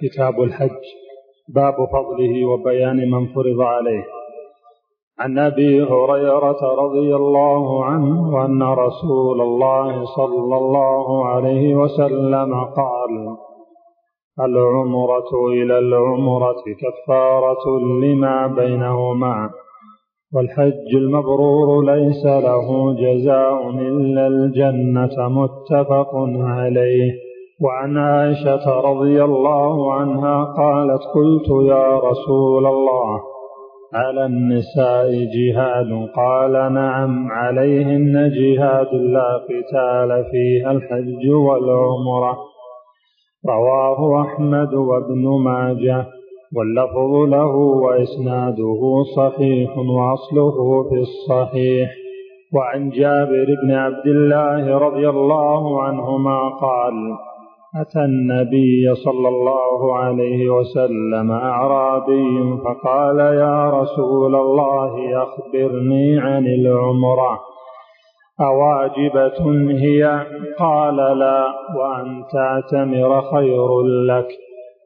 كتاب الحج باب فضله وبيان من فرض عليه. عن أبي هريرة رضي الله عنه أن رسول الله صلى الله عليه وسلم قال العمرة إلى العمرة كفارة لما بينهما والحج المبرور ليس له جزاء إلا الجنة متفق عليه. وعن عائشة رضي الله عنها قالت قلت يا رسول الله على النساء جهاد؟ قال نعم عليهن جهاد لا قتال فيها الحج والعمرة. رواه أحمد وابن ماجه واللفظ له وإسناده صحيح وأصله في الصحيح. وعن جابر بن عبد الله رضي الله عنهما قال أتى النبي صلى الله عليه وسلم أعرابي فقال يا رسول الله أخبرني عن العمرة أواجبة هي قال لا وأن تعتمر خير لك.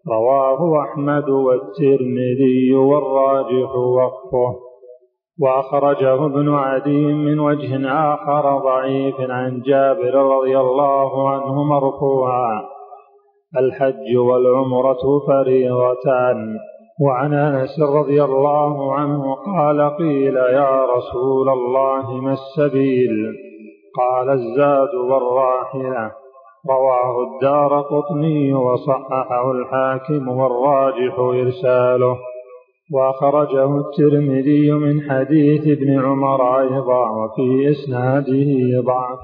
رواه أحمد والترمذي والراجح وقفه وأخرجه ابن عدي من وجه آخر ضعيف عن جابر رضي الله عنه مرفوعا. الحج والعمرة فريضتان. وعن أنس رضي الله عنه قال قيل يا رسول الله ما السبيل؟ قال الزاد والراحلة. رواه الدار قطني وصححه الحاكم والراجح إرساله. وأخرجه الترمذي من حديث ابن عمر أيضا وفي إسناده ضعف.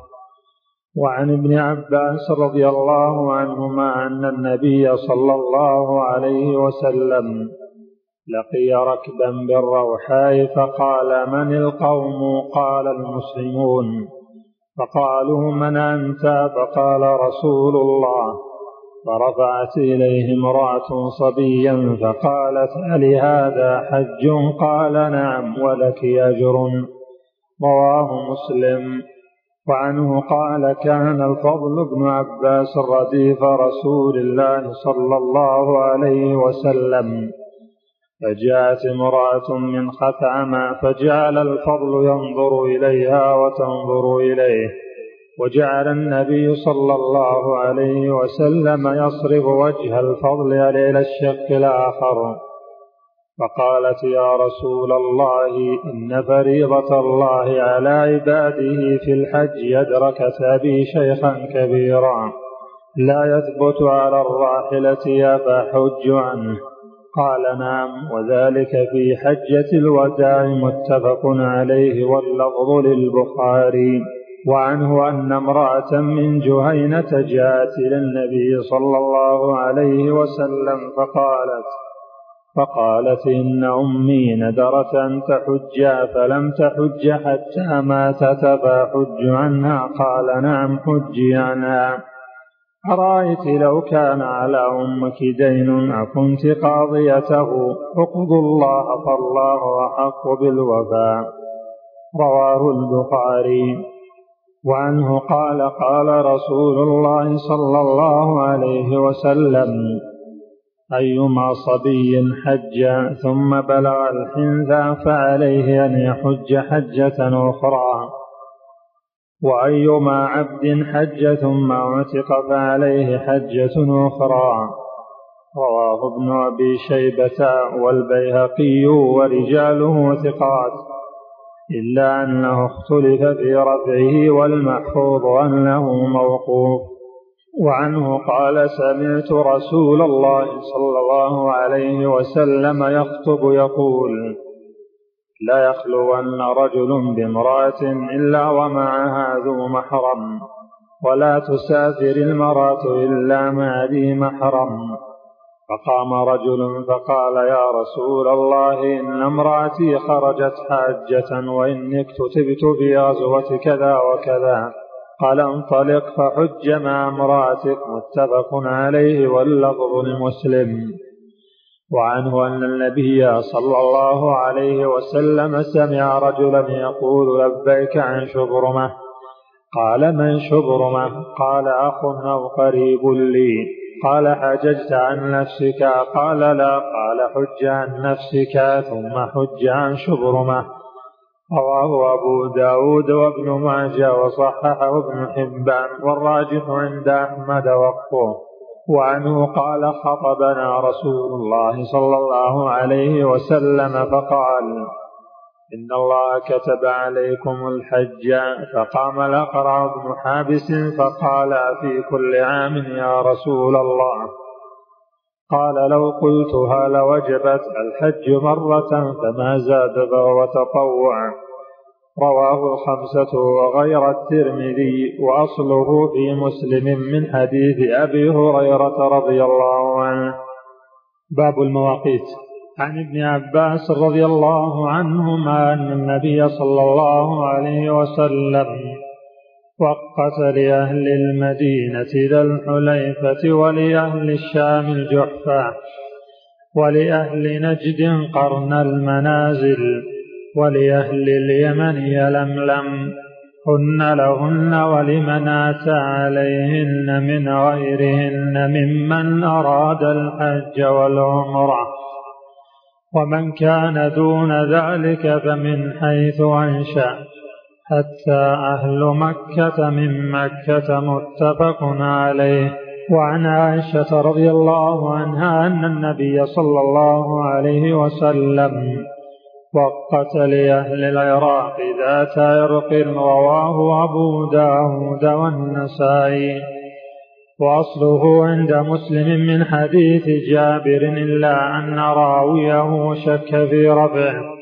وعن ابن عباس رضي الله عنهما أن النبي صلى الله عليه وسلم لقي ركبا بالروحاء فقال من القوم؟ قال المسلمون. فقالوا من أنت؟ فقال رسول الله. فرفعت إليه امرأة صبيا فقالت ألهذا حج؟ قال نعم ولك أجر. رواه مسلم. وعنه قال كان الفضل بن عباس رديف رسول الله صلى الله عليه وسلم. فجاءت امرأة من خثعم فجعل الفضل ينظر إليها وتنظر إليه. وجعل النبي صلى الله عليه وسلم يصرف وجه الفضل إلى الشق الآخر. فقالت يا رسول الله إن فريضة الله على عباده في الحج يدركت أبي شيخا كبيرا. لا يثبت على الراحلة أفحج عنه. قال نعم وذلك في حجة الوداع متفق عليه واللفظ للبخاري. وعنه أن امرأة من جهينة جاءت إلى النبي صلى الله عليه وسلم فقالت فقالت إن أمي ندرت أن تحج فلم تحج حتى ماتت فأحج عنها؟ قال نعم حجي عنها أرأيت لو كان على أمك دين أكنت قاضيته؟ اقضوا الله فالله أحق بالوفاء. رواه البخاري. وعنه قال قال رسول الله صلى الله عليه وسلم أيما صبي حج ثم بلغ الحنثى فعليه أن يحج حجة أخرى. وأيما عبد حج ثم اعتق فعليه حجة أخرى. رواه ابن أبي شيبة والبيهقي ورجاله ثقات. إلا أنه اختلف في رفعه والمحفوظ أنه موقوف. وعنه قال سمعت رسول الله صلى الله عليه وسلم يخطب يقول لا يخلون رجل بامرأة إلا ومعها ذو محرم ولا تسافر المرأة إلا مع ذي محرم. فقام رجل فقال يا رسول الله إن امرأتي خرجت حاجة وإني اكتتبت غزوة كذا وكذا. قال انطلق فحج مع امرأتك. متفق عليه واللفظ لمسلم. وعنه أن النبي صلى الله عليه وسلم سمع رجلا يقول لبيك عن شبرمة. قال من شبرمة؟ قال أخ أو قريب لي. قال حججت عن نفسك. قال لا. قال حج عن نفسك ثم حج عن شبرمة. رواه أبو داود وابن ماجه وصححه ابن حبان والراجح عند أحمد وقفه. وعنه قال خطبنا رسول الله صلى الله عليه وسلم فقال إن الله كتب عليكم الحج فقام الأقرع بن حابس فقال في كل عام يا رسول الله. قال لو قلتها لوجبت الحج مرة فما زاد فهو تطوع رواه الخمسة وغير الترمذي وأصله في مسلم من حديث أبي هريرة رضي الله عنه. باب المواقيت. عن ابن عباس رضي الله عنهما أن النبي صلى الله عليه وسلم وقت لأهل المدينة ذا الحليفة ولأهل الشام الجحفة ولأهل نجد قرن المنازل ولأهل اليمن يلملم هن لهن ولمن أتى عليهن من غيرهن ممن أراد الحج والعمرة ومن كان دون ذلك فمن حيث أنشأ. حتى أهل مكة من مكة متفق عليه. وعن عائشة رضي الله عنها أن النبي صلى الله عليه وسلم وقت لأهل العراق ذات عرق رواه أبو داود والنسائي. وأصله عند مسلم من حديث جابر إلا أن راويه شك في رفعه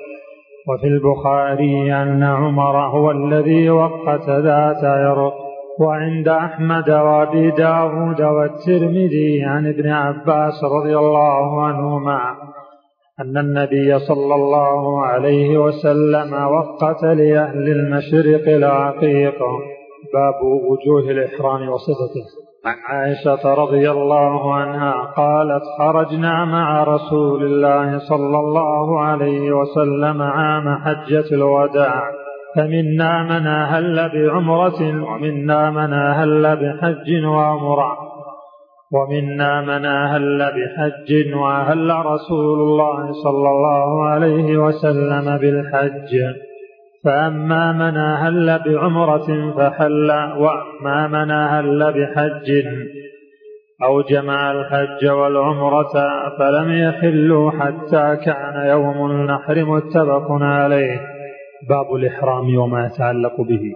وفي البخاري أن عمر هو الذي وقت ذات عرق وعند أحمد وأبي داود والترمذي عن ابن عباس رضي الله عنهما أن النبي صلى الله عليه وسلم وقت لأهل المشرق العقيق باب وجوه الإحرام وصفته. عن عائشة رضي الله عنها قالت خرجنا مع رسول الله صلى الله عليه وسلم عام حجة الوداع فمنا من أهل بعمرة ومنا من أهل بحج وعمرة ومنا من أهل بحج وأهل رسول الله صلى الله عليه وسلم بالحج. فأما من أهل بعمرة فحل وأما من أهل بحج أو جمع الحج والعمرة فلم يحلوا حتى كان يوم النحر متفق عليه. باب الإحرام وما يتعلق به.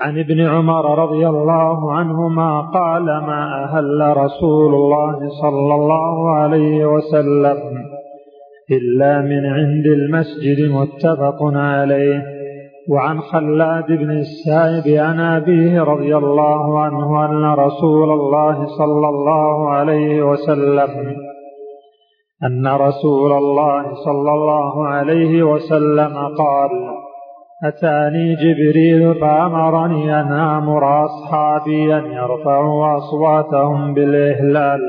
عن ابن عمر رضي الله عنهما قال ما أهل رسول الله صلى الله عليه وسلم إلا من عند المسجد متفق عليه. وعن خلاد بن السائب عن أبيه رضي الله عنه أن رسول الله صلى الله عليه وسلم أن رسول الله صلى الله عليه وسلم قال أتاني جبريل فأمرني أن آمر أصحابي أن يرفعوا أصواتهم بالإهلال.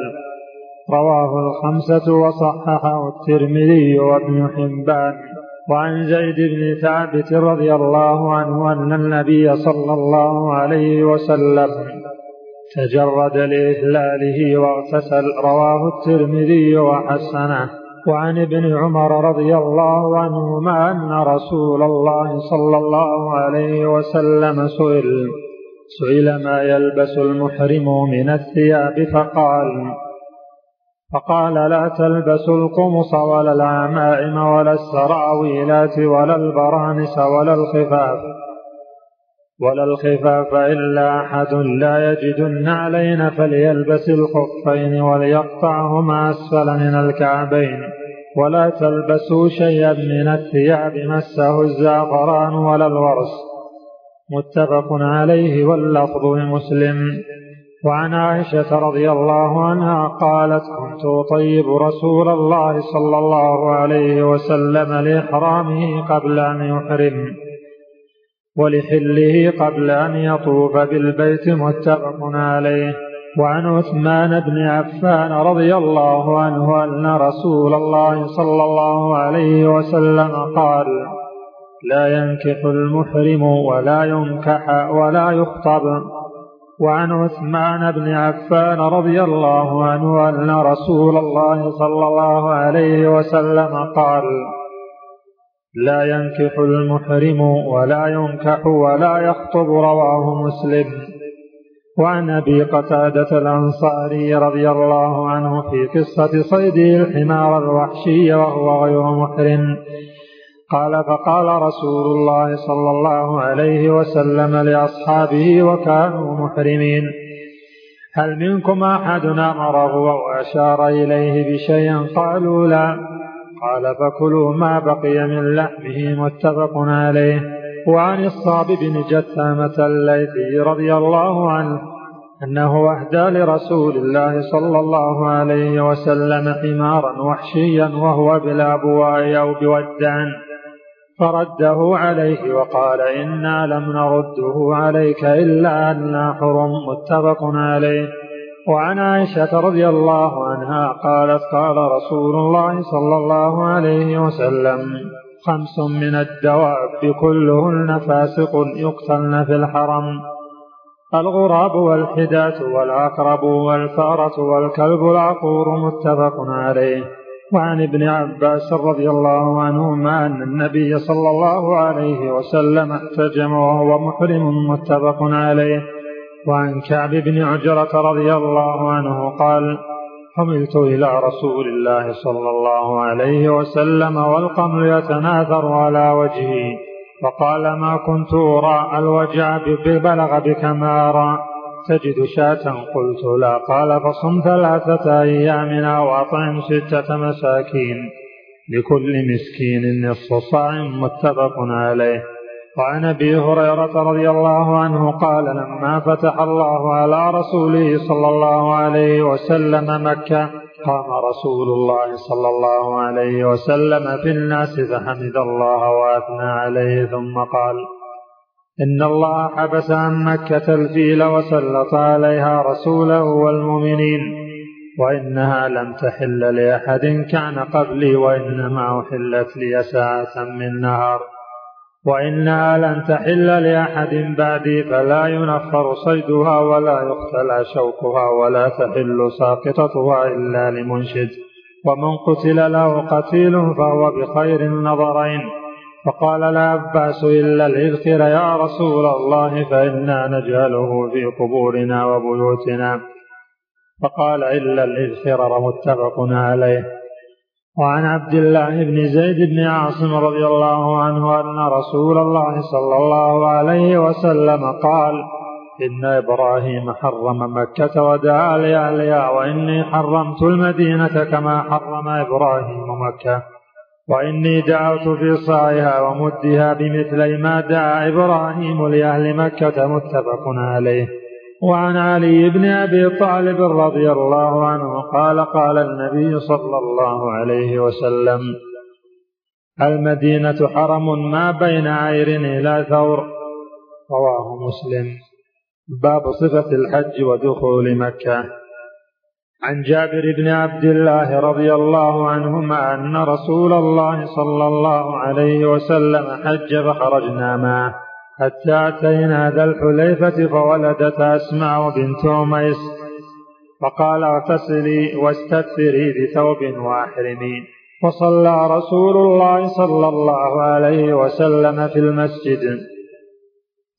رواه الخمسة وصححه الترمذي وابن حبان. وعن زيد بن ثابت رضي الله عنه أن النبي صلى الله عليه وسلم تجرد لإهلاله واغتسل رواه الترمذي وحسنه. وعن ابن عمر رضي الله عنهما أن رسول الله صلى الله عليه وسلم سئل سئل ما يلبس المحرم من الثياب؟ فقال فقال لا تلبسوا القمص ولا العمائم ولا السراويلات ولا البرانس ولا الخفاف ولا الخفاف إلا أحد لا يجد النعلين فليلبس الخفين وليقطعهما أسفل من الكعبين ولا تلبسوا شيئا من الثياب مسه الزعفران ولا الورس متفق عليه واللفظ لمسلم وعن عائشة رضي الله عنها قالت كنت أطيب رسول الله صلى الله عليه وسلم لإحرامه قبل أن يحرم ولحله قبل أن يطوف بالبيت متفق عليه. وعن عثمان بن عفان رضي الله عنه أن رسول الله صلى الله عليه وسلم قال لا ينكح المحرم ولا ينكح ولا يخطب. وعن عثمان بن عفان رضي الله عنه أن رسول الله صلى الله عليه وسلم قال لا ينكح المحرم ولا ينكح ولا يخطب رواه مسلم. وعن أبي قتادة الأنصاري رضي الله عنه في قصة صيده الحمار الوحشي وهو غير محرم. قال فقال رسول الله صلى الله عليه وسلم لأصحابه وكانوا محرمين. هل منكم أحد أمره واشار إليه بشيء؟ قالوا لا. قال فكلوا ما بقي من لحمه متفق عليه. وعن الصاب بن جثامة الليثي رضي الله عنه أنه أهدى لرسول الله صلى الله عليه وسلم حمارا وحشيا وهو بالأبواء أو بودان. فرده عليه وقال إنا لم نرده عليك إلا أن حرم متفق عليه. وعن عائشة رضي الله عنها قالت قال رسول الله صلى الله عليه وسلم خمس من الدواب كلهن فاسق يقتلن في الحرم. الغراب والحداة والعقرب والفأرة والكلب العقور متفق عليه. وعن ابن عباس رضي الله عنهما أن النبي صلى الله عليه وسلم احتجم وهو محرم متفق عليه. وعن كعب بن عجرة رضي الله عنه قال حملت إلى رسول الله صلى الله عليه وسلم والقمر يتناثر على وجهي فقال ما كنت أرى الوجع ببلغ بك ما أرى تجد شاة قلت لا قال فصم ثلاثة أيام أو أطعم ستة مساكين لكل مسكين نصف صاع متفق عليه. وعن أبي هريرة رضي الله عنه قال لما فتح الله على رسوله صلى الله عليه وسلم مكة قام رسول الله صلى الله عليه وسلم في الناس فحمد الله وأثنى عليه ثم قال إن الله حبس عن مكة الفيل وسلط عليها رسوله والمؤمنين وإنها لم تحل لأحد كان قبلي وإنما أحلت لي ساعه من نهار وإنها لن تحل لأحد بعدي فلا ينفر صيدها ولا يختلى شوكها ولا تحل ساقطتها إلا لمنشد. ومن قتل له قتيل فهو بخير النظرين. فقال العباس إلا الإذخر يا رسول الله فإنا نجعله في قبورنا وبيوتنا. فقال إلا الإذخر متفق عليه. وعن عبد الله بن زيد بن عاصم رضي الله عنه أن رسول الله صلى الله عليه وسلم قال إن إبراهيم حرم مكة ودعا لأهلها وإني حرمت المدينة كما حرم إبراهيم مكة. وإني دعوت في صاعها ومدها بمثل ما دعا إبراهيم لأهل مكة متفق عليه. وعن علي بن أبي طالب رضي الله عنه قال قال النبي صلى الله عليه وسلم المدينة حرم ما بين عير إلى ثور. رواه مسلم. باب صفة الحج ودخول مكة. عن جابر بن عبد الله رضي الله عنهما أن رسول الله صلى الله عليه وسلم حج فخرجنا معه. حتى أتينا ذا الحليفة فولدت أسماء بنت أميس. فقال اغتسلي واستدثري بثوب واحرمي وصلى رسول الله صلى الله عليه وسلم في المسجد.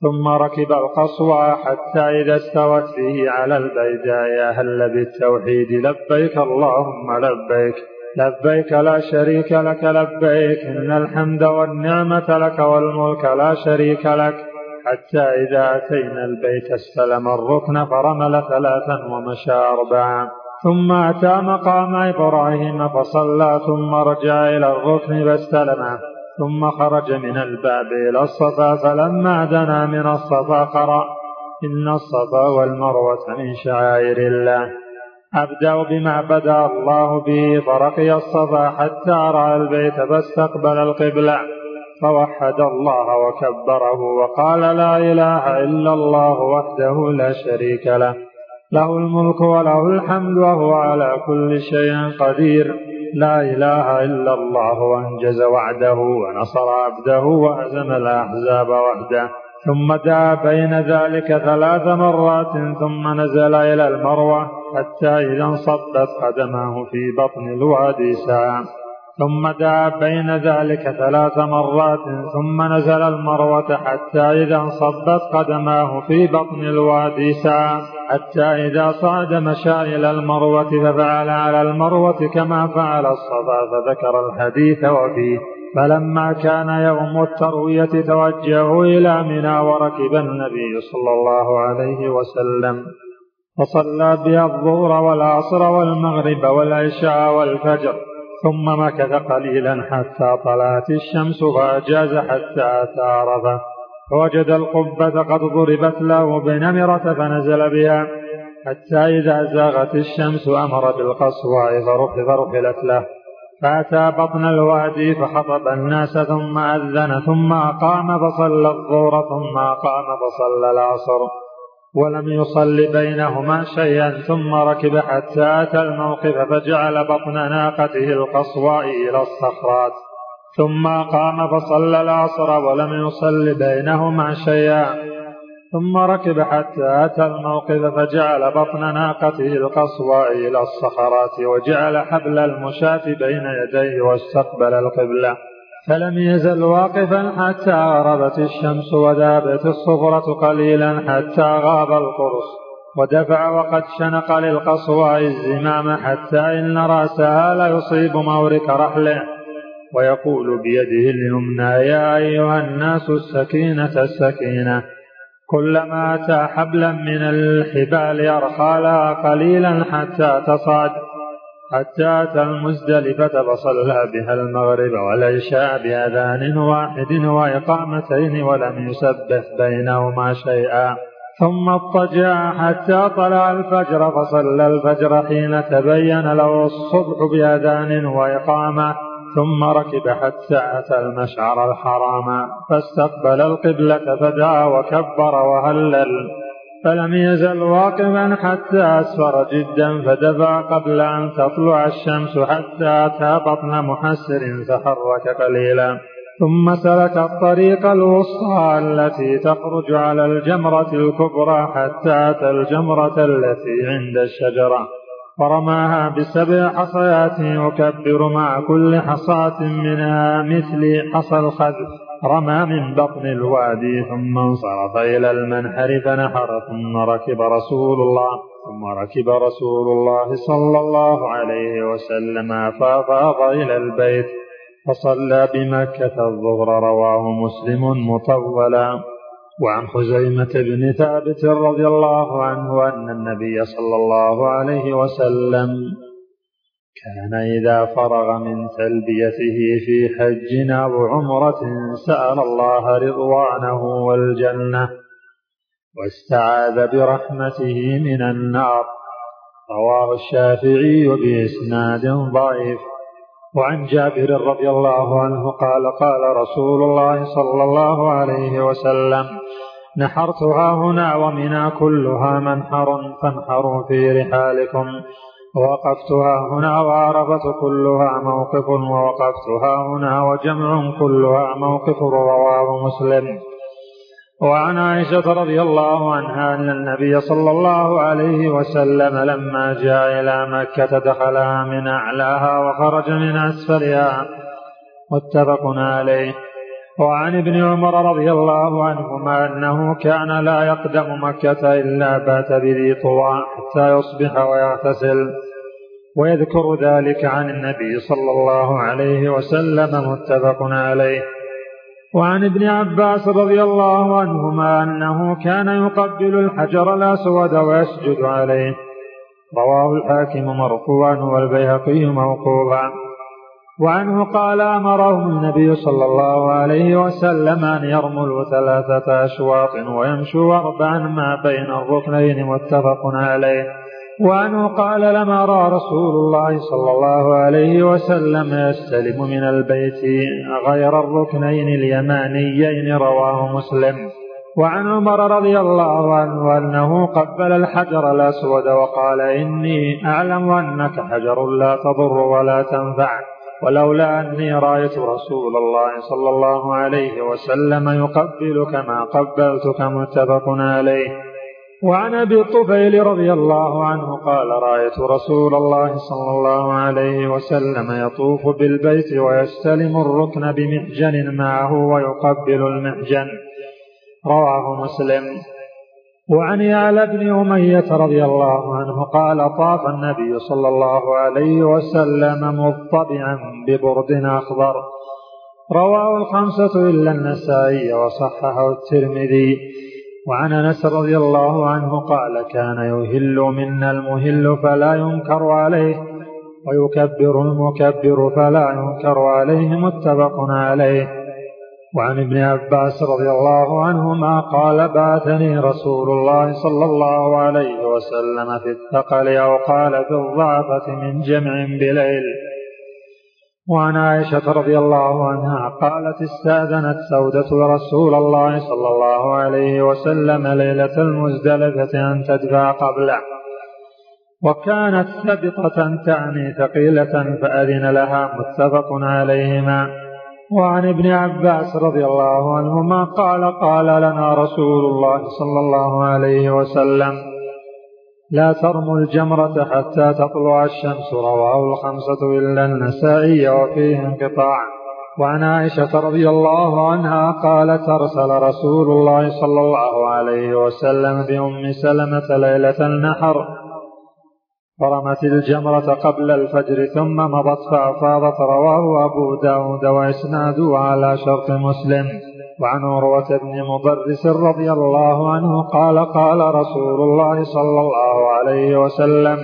ثم ركب القصوى حتى إذا استوت به على البيداء أهل بالتوحيد لبيك اللهم لبيك. لبيك لا شريك لك لبيك. إن الحمد والنعمة لك والملك لا شريك لك. حتى إذا أتينا البيت استلم الركن فرمل ثلاثا ومشى أربعا. ثم أتى مقام إبراهيم فصلى ثم رجع إلى الركن فاستلمه ثم خرج من الباب إلى الصفا فلما دنا من الصفا قرأ إن الصفا والمروة من شعائر الله. أبدأ بما بدأ الله به فرقي الصفا حتى رأى البيت فاستقبل القبلة فوحد الله وكبره وقال لا إله إلا الله وحده لا شريك له. له الملك وله الحمد وهو على كل شيء قدير. لا إله إلا الله وأنجز وعده ونصر عبده وهزم الأحزاب وحده. ثم دعا بين ذلك ثلاث مرات ثم نزل إلى المروة حتى إذا انصبت قدماه في بطن الوادي ساعة. ثم دعا بين ذلك ثلاث مرات ثم نزل المروة حتى إذا انصبت قدماه في بطن الوادي ساعة حتى إذا صعد مشى إلى المروة ففعل على المروة كما فعل الصفا فذكر الحديث وفيه. فلما كان يوم التروية توجهوا إلى منى وركب النبي صلى الله عليه وسلم. فصلى بها الظهر والعصر والمغرب والعشاء والفجر. ثم مكث قليلا حتى طلعت الشمس فأجاز حتى أتى عرفة فوجد القبة قد ضربت له بنمرة فنزل بها. حتى إذا زاغت الشمس أمر بالقصواء فرحلت له. فأتى بطن الوادي فخطب الناس ثم أذن ثم أقام فصلى الظهر ثم أقام فصلى العصر. ولم يصل بينهما شيئا ثم ركب حتى أتى الموقف فجعل بطن ناقته القصواء إلى الصخرات. ثم قام فصلى العصر ولم يصل بينهما شيئا. ثم ركب حتى أتى الموقف فجعل بطن ناقته القصواء إلى الصخرات وجعل حبل المشاة بين يديه واستقبل القبلة. فلم يزل واقفا حتى غربت الشمس وذابت الصفرة قليلا حتى غاب القرص. ودفع وقد شنق للقصواء الزمام حتى إن رأسها ليصيب مورك رحله. ويقول بيده اليمنى يا أيها الناس السكينة السكينة. كلما أتى حبلا من الحبال يرخى لها قليلا حتى تصعد. حتى أتى المزدلفة فصلى بها المغرب والعشاء بأذان واحد وإقامتين ولم يسبح بينهما شيئا. ثم اضطجع حتى طلع الفجر فصلى الفجر حين تبين له الصبح بأذان وإقامة. ثم ركب حتى أتى المشعر الحرام. فاستقبل القبلة فدعا وكبر وهلل. فلم يزل واقفا حتى أسفر جدا فدفع قبل أن تطلع الشمس حتى أتى بطن محسر فحرك قليلا. ثم سلك الطريق الوسطى التي تخرج على الجمرة الكبرى حتى أتى الجمرة التي عند الشجرة. فرماها بسبع حصيات يكبر مع كل حصاة منها مثل حصى الخذف رمى من بطن الوادي ثم انصرف إلى المنحر فنحر ثم ركب رسول الله ثم ركب رسول الله صلى الله عليه وسلم فأفاض إلى البيت فصلى بمكة الظهر رواه مسلم مطولا. وعن خزيمة بن ثابت رضي الله عنه أن النبي صلى الله عليه وسلم كان إذا فرغ من تلبيته في حج أو عمرة سأل الله رضوانه والجنة واستعاذ برحمته من النار. رواه الشافعي بإسناد ضعيف. وعن جابر رضي الله عنه قال قال رسول الله صلى الله عليه وسلم نحرتها هنا ومنى كلها منحر فانحروا في رحالكم. ووقفتها هنا وعرفة كلها موقف ووقفتها هنا وجمع كلها موقف رواه مسلم. وعن عائشة رضي الله عنها أن النبي صلى الله عليه وسلم لما جاء إلى مكة دخلها من أعلاها وخرج من أسفلها. متفق عليه. وعن ابن عمر رضي الله عنهما أنه كان لا يقدم مكة إلا بات بذي طوى حتى يصبح ويغتسل. ويذكر ذلك عن النبي صلى الله عليه وسلم متفق عليه. وعن ابن عباس رضي الله عنهما أنه كان يقبل الحجر الأسود ويسجد عليه. رواه الحاكم مرفوعا والبيهقي موقوفا. وعنه قال أمرهم النبي صلى الله عليه وسلم أن يرملوا ثلاثة أشواط ويمشوا أربعا ما بين الركنين متفق عليه. وعنه قال لما رأى رسول الله صلى الله عليه وسلم يستلم من البيت غير الركنين اليمانيين رواه مسلم. وعن عمر رضي الله عنه أنه قبل الحجر الأسود وقال إني أعلم أنك حجر لا تضر ولا تنفع. ولولا أني رأيت رسول الله صلى الله عليه وسلم يقبلك ما قبلتك متفق عليه. وعن أبي الطفيل رضي الله عنه قال رأيت رسول الله صلى الله عليه وسلم يطوف بالبيت ويستلم الركن بمحجن معه ويقبل المحجن. رواه مسلم. وعن يعلى بن أمية رضي الله عنه قال طاف النبي صلى الله عليه وسلم مضطبعا ببرد أخضر. رواه الخمسة إلا النسائي وصححه الترمذي. وعن أنس رضي الله عنه قال كان يهل منا المهل فلا ينكر عليه ويكبر المكبر فلا ينكر عليه متفق عليه. وعن ابن عباس رضي الله عنهما قال بعثني رسول الله صلى الله عليه وسلم في الثقل أو قال في الضعفة من جمع بليل. وعن عائشة رضي الله عنها قالت استأذنت سودة رسول الله صلى الله عليه وسلم ليلة المزدلفة أن تدفع قبله. وكانت سبقة تعني ثقيلة فأذن لها متفق عليهما. وعن ابن عباس رضي الله عنهما قال قال لنا رسول الله صلى الله عليه وسلم لا ترموا الجمرة حتى تطلع الشمس رواه الخمسة إلا النسائي وفيه انقطاع. وعن عائشة رضي الله عنها قالت أرسل رسول الله صلى الله عليه وسلم بأم سلمة ليلة النحر فرمت الجمرة قبل الفجر ثم مضت فأفاضت رواه أبو داود وإسناده على شرط مسلم. وعن عروة بن مضرس رضي الله عنه قال قال رسول الله صلى الله عليه وسلم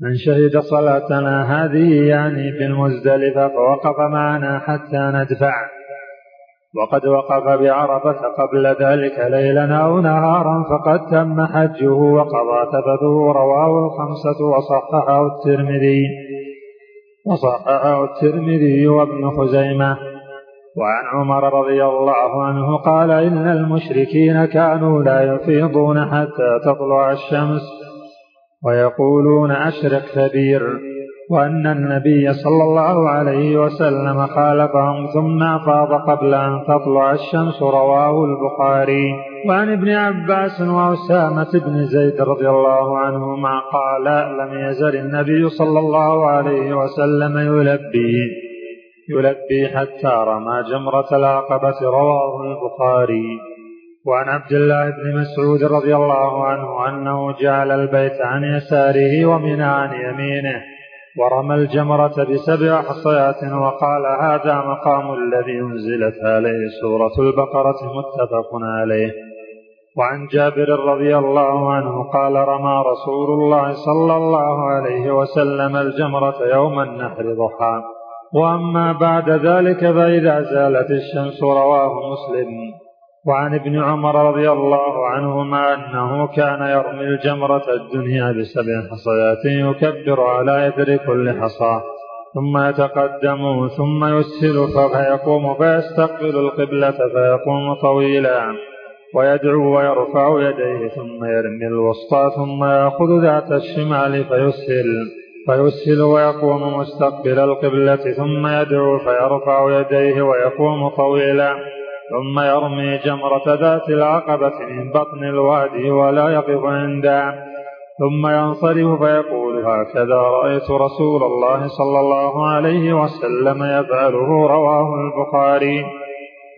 من شهد صلاتنا هذه يعني في المزدلفة فوقف معنا حتى ندفع. وقد وقف بعرفة قبل ذلك ليلا أو نهارا فقد تم حجه وقضى تفته رواه الخمسة وصححه الترمذي. وصححه الترمذي وابن خزيمة. وعن عمر رضي الله عنه قال إن المشركين كانوا لا يفيضون حتى تطلع الشمس ويقولون أشرق كبير وأن النبي صلى الله عليه وسلم خالفهم ثم أفاض قبل أن تطلع الشمس رواه البخاري. وعن ابن عباس وأسامة بن زيد رضي الله عنهما قال لم يزل النبي صلى الله عليه وسلم يلبي. يلبي حتى رمى جمرة العقبة رواه البخاري. وعن عبد الله بن مسعود رضي الله عنه أنه جعل البيت عن يساره ومن عن يمينه. ورمى الجمرة بسبع حصيات وقال هذا مقام الذي أنزلت عليه سورة البقرة متفق عليه. وعن جابر رضي الله عنه قال رمى رسول الله صلى الله عليه وسلم الجمرة يوم النحر ضحى. وأما بعد ذلك فإذا زالت الشمس رواه مسلم. وعن ابن عمر رضي الله عنهما أنه كان يرمي الجمرة الدنيا بسبع حصيات يكبر على إثر كل حصى ثم يتقدم ثم يسهل فيقوم فيستقبل القبلة فيقوم طويلا ويدعو ويرفع يديه ثم يرمي الوسطى ثم يأخذ ذات الشمال فيسهل فيسهل ويقوم مستقبل القبلة ثم يدعو فيرفع يديه ويقوم طويلا ثم يرمي جمرة ذات العقبة من بطن الوادي ولا يقف عندها ثم ينصرف فيقول هكذا رأيت رسول الله صلى الله عليه وسلم يفعله رواه البخاري.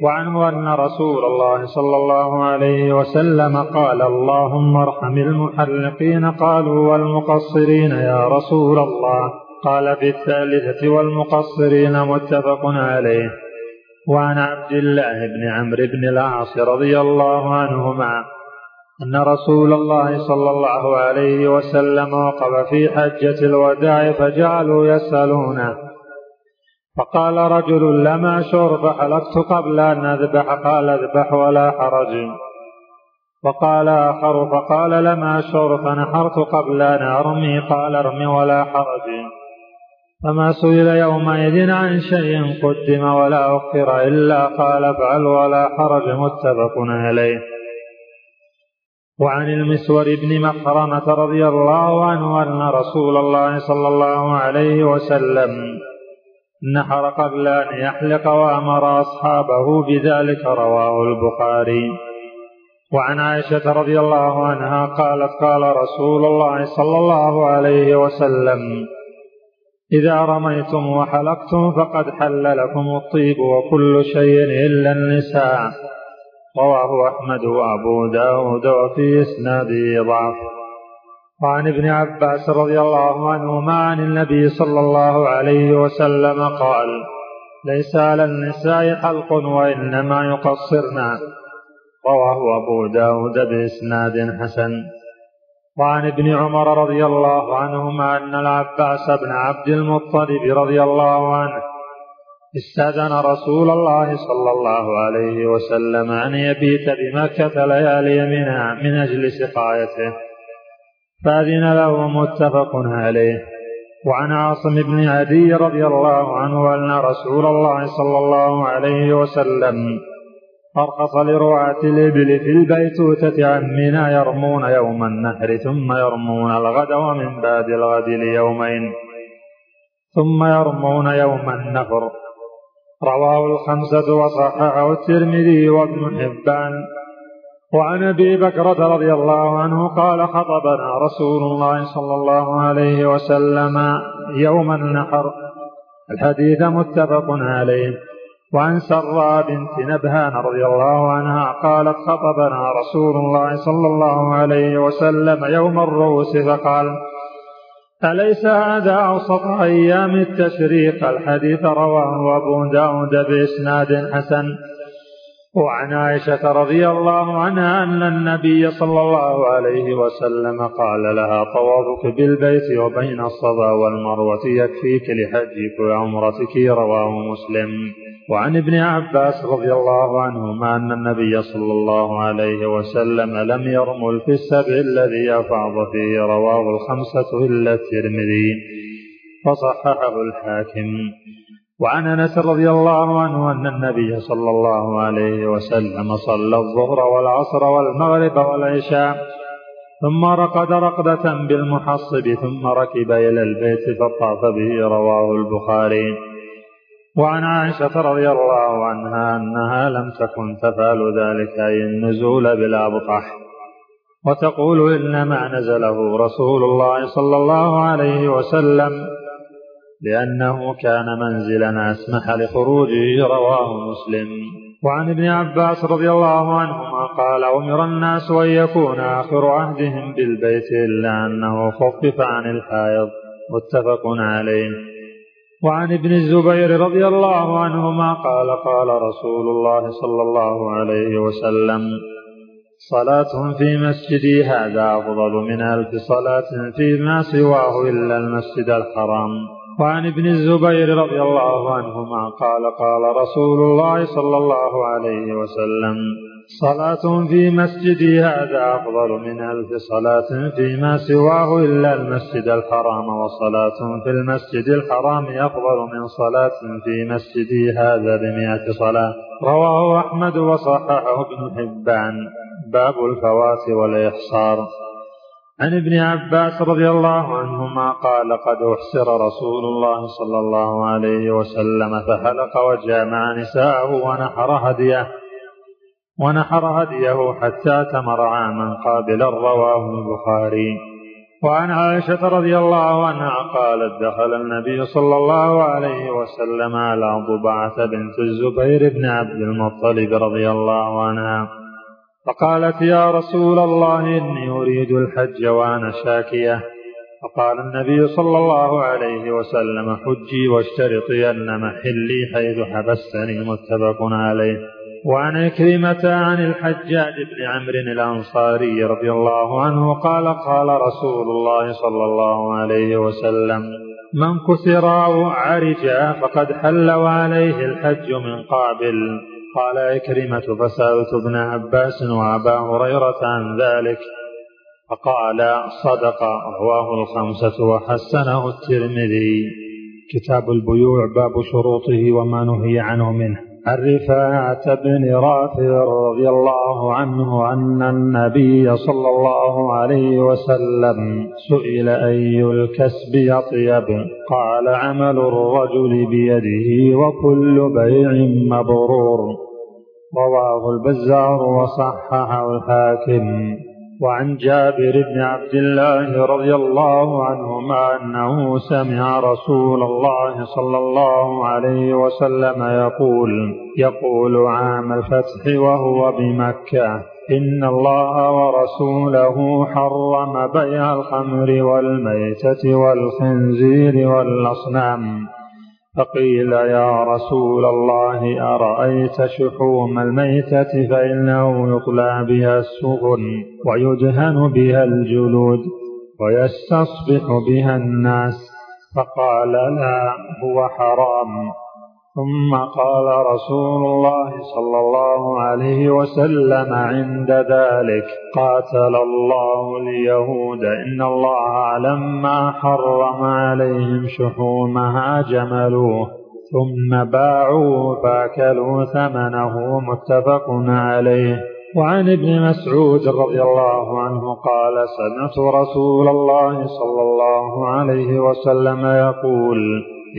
وعنه أن رسول الله صلى الله عليه وسلم قال اللهم ارحم المحلقين قالوا والمقصرين يا رسول الله. قال في الثالثة والمقصرين متفق عليه. وعن عبد الله بن عمرو بن العاص رضي الله عنهما أن رسول الله صلى الله عليه وسلم وقف في حجة الوداع فجعلوا يسألونه. فقال رجل لما شر فحلقت قبل أن أذبح قال أذبح ولا حرج. وقال آخر فقال لما شر فنحرت قبل أن أرمي قال أرمي ولا حرج. فما سئل يومئذ عن شيء قدم ولا أخر إلا قال افعل ولا حرج متفق عليه. وعن المسور بن مخرمة رضي الله عنه أن رسول الله صلى الله عليه وسلم نحر قبل أن يحلق وأمر أصحابه بذلك رواه البخاري. وعن عائشة رضي الله عنها قالت قال رسول الله صلى الله عليه وسلم إذا رميتم وحلقتم فقد حل لكم الطيب وكل شيء إلا النساء. رواه أحمد وأبو داود وفي إسناده ضعف. وعن ابن عباس رضي الله عنهما عن النبي صلى الله عليه وسلم قال ليس على النساء حلق وإنما يقصرن رواه أبو داود بإسناد حسن. وعن ابن عمر رضي الله عنهما أن العباس بن عبد المطلب رضي الله عنه استأذن رسول الله صلى الله عليه وسلم أن يبيت بمكة ليالي منها من أجل سقايته فأذن له متفق عليه. وعن عاصم بن عدي رضي الله عنه أن رسول الله صلى الله عليه وسلم أرخص لرعاة الإبل في البيتوتة عن منى يرمون يوم النحر ثم يرمون الغد ومن بعد الغد ليومين. ثم يرمون يوم النفر رواه الخمسة وصححه الترمذي وابن حبان. وعن أبي بكرة رضي الله عنه قال خطبنا رسول الله صلى الله عليه وسلم يوم النحر الحديث متفق عليه. وعن سراء بنت نبهان رضي الله عنها قالت خطبنا رسول الله صلى الله عليه وسلم يوم الروس فقال أليس هذا أوسط أيام التشريق؟ الحديث رواه أبو داود بإسناد حسن. وعن عائشة رضي الله عنها أن النبي صلى الله عليه وسلم قال لها طوافك بالبيت وبين الصفا والمروة يكفيك لحجك وعمرتك رواه مسلم. وعن ابن عباس رضي الله عنهما أن النبي صلى الله عليه وسلم لم يرمل في السبع الذي أفاض فيه رواه الخمسة إلا الترمذي. فصححه الحاكم. وعن أنس رضي الله عنه أن النبي صلى الله عليه وسلم صلى الظهر والعصر والمغرب والعشاء ثم رقد رقدة بالمحصب ثم ركب إلى البيت فطاف به رواه البخاري. وعن عائشة رضي الله عنها أنها لم تكن تفعل ذلك أي النزول بالأبطح وتقول إنما نزله رسول الله صلى الله عليه وسلم لأنه كان منزلا أسمح لخروجه رواه مسلم. وعن ابن عباس رضي الله عنهما قال أمر الناس أن يكون آخر عهدهم بالبيت إلا أنه خفف عن الحائض. متفق عليه. وعن ابن الزبير رضي الله عنهما قال قال رسول الله صلى الله عليه وسلم صلاة في مسجدي هذا أفضل من ألف صلاة فيما سواه إلا المسجد الحرام. وعن ابن الزبير رضي الله عنهما قال قال رسول الله صلى الله عليه وسلم صلاة في مسجدي هذا أفضل من ألف صلاة فيما سواه إلا المسجد الحرام وصلاة في المسجد الحرام أفضل من صلاة في مسجدي هذا بمئة صلاة. رواه أحمد وصححه ابن حبان. باب الفوات والإحصار. عن ابن عباس رضي الله عنهما قال قد احسر رسول الله صلى الله عليه وسلم فحلق وجامع نساءه ونحر هديه ونحر هديه حتى تمر عاما قابلا رواه البخاري. وعن عائشة رضي الله عنها قالت دخل النبي صلى الله عليه وسلم على ضبعة بنت الزبير بن عبد المطلب رضي الله عنها فقالت يا رسول الله إني أريد الحج وأنا شاكية. فقال النبي صلى الله عليه وسلم حجي واشترطي أن محلي حيث حبستني متفق عليه. وعن عكرمة عن الحجاج بن عمرو الأنصاري رضي الله عنه قال قال رسول الله صلى الله عليه وسلم من كسر أو عرج فقد حل وعليه الحج من قابل. قال عكرمة فسألت ابن عباس وأبا هريرة عن ذلك فقال صدق رواه الخمسة وحسنه الترمذي. كتاب البيوع باب شروطه وما نهي عنه منه. عن رفاعة بن رافع رضي الله عنه أن النبي صلى الله عليه وسلم سئل أي الكسب أطيب؟ قال عمل الرجل بيده وكل بيع مبرور. رواه البزار وصححه الحاكم. وعن جابر بن عبد الله رضي الله عنهما أنه سمع رسول الله صلى الله عليه وسلم يقول يقول عام الفتح وهو بمكة إن الله ورسوله حرم بيع الخمر والميتة والخنزير والأصنام. فقيل يا رسول الله أرأيت شحوم الميتة فإنه يطلع بها السفن ويدهن بها الجلود ويستصبح بها الناس؟ فقال لا هو حرام. ثم قال رسول الله صلى الله عليه وسلم عند ذلك قاتل الله اليهود إن الله لما حرم عليهم شحومها جملوه ثم باعوا فأكلوا ثمنه متفق عليه. وعن ابن مسعود رضي الله عنه قال سمعت رسول الله صلى الله عليه وسلم يقول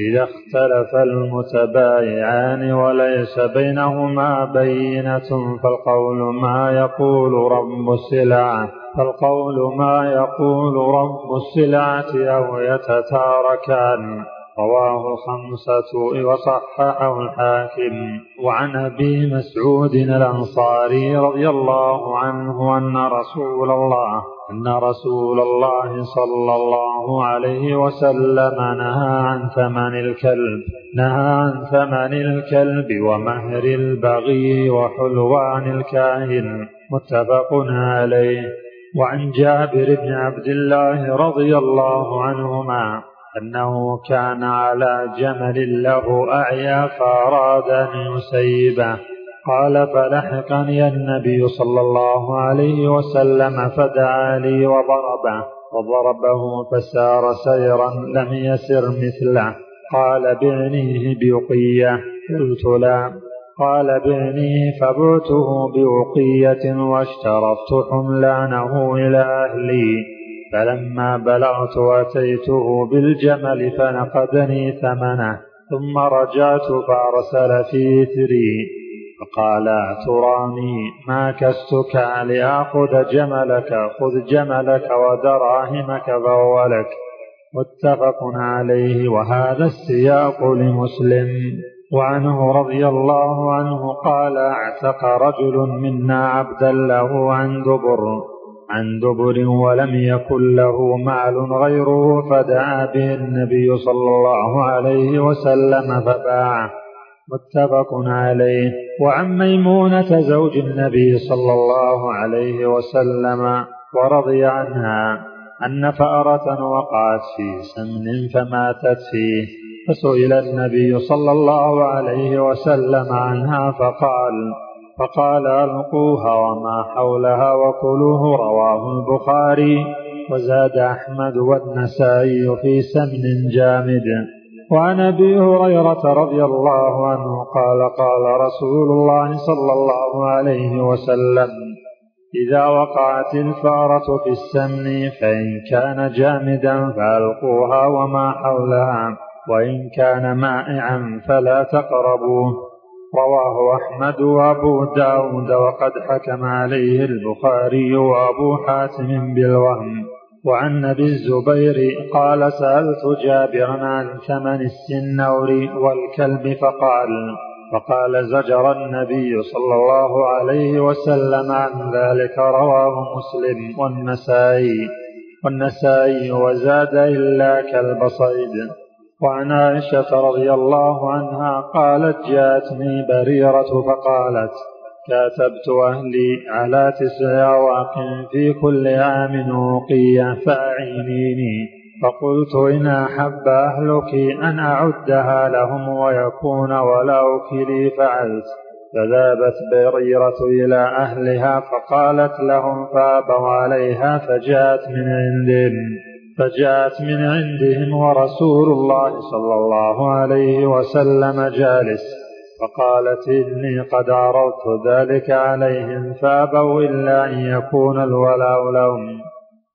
إذا اختلف المتبايعان وليس بينهما بينة فالقول ما يقول رب السلعة فالقول ما يقول رب السلعة أو يتتاركان. رواه الخمسة وصححه الحاكم وعن أبي مسعود الأنصاري رضي الله عنه أن رسول الله أن رسول الله صلى الله عليه وسلم نهى عن ثمن الكلب نهى عن ثمن الكلب ومهر البغي وحلوان الكاهن متفق عليه. وعن جابر بن عبد الله رضي الله عنهما أنه كان على جمل له أعيا فأراد أن يسيبه. قال فلحقني النبي صلى الله عليه وسلم فدعا لي وضربه وضربه فسار سيرا لم يسر مثله. قال بعنيه بوقية. قلت لا. قال بعنيه فبعته بوقية واشترطت حملانه إلى أهلي. فلما بلغت أتيته بالجمل فنقدني ثمنه ثم رجعت فأرسل في إثري فقال تراني ما كستك لآخذ جملك خذ جملك ودراهمك فهو لك. متفق عليه وهذا السياق لمسلم. وعنه رضي الله عنه قال أعتق رجل منا عبدا له عن دبر. عن دبر ولم يكن له مال غيره فدعا به النبي صلى الله عليه وسلم فباعه متفق عليه. وعن ميمونة زوج النبي صلى الله عليه وسلم ورضي عنها أن فأرة وقعت في سمن فماتت فيه. فسئل النبي صلى الله عليه وسلم عنها فقال فقال ألقوها وما حولها وكلوه رواه البخاري وزاد أحمد والنسائي في سمن جامد. وعن أبي هريرة رضي الله عنه قال قال رسول الله صلى الله عليه وسلم إذا وقعت الفأرة في السمن فإن كان جامدا فألقوها وما حولها وإن كان مائعا فلا تقربوه. رواه أحمد وأبو داود وقد حكم عليه البخاري وأبو حاتم بالوهم. وعن أبي الزبير قال سألت جابرا عن ثمن السنور والكلب فقال فقال زجر النبي صلى الله عليه وسلم عن ذلك رواه مسلم والنسائي. والنسائي وزاد إلا كلب صيد وعن عائشة رضي الله عنها قالت جاءتني بريرة فقالت كاتبت أهلي على تسع أواق في كل عام وقية فأعينيني. فقلت إن أحب أهلك أن أعدها لهم ويكون ولاؤك لي فعلت. فذهبت بريرة إلى أهلها فقالت لهم فأبوا عليها فجاءت من عندهم. فجاءت من عندهم ورسول الله صلى الله عليه وسلم جالس فقالت إني قد عرضت ذلك عليهم فأبوا إلا أن يكون الولاء لهم.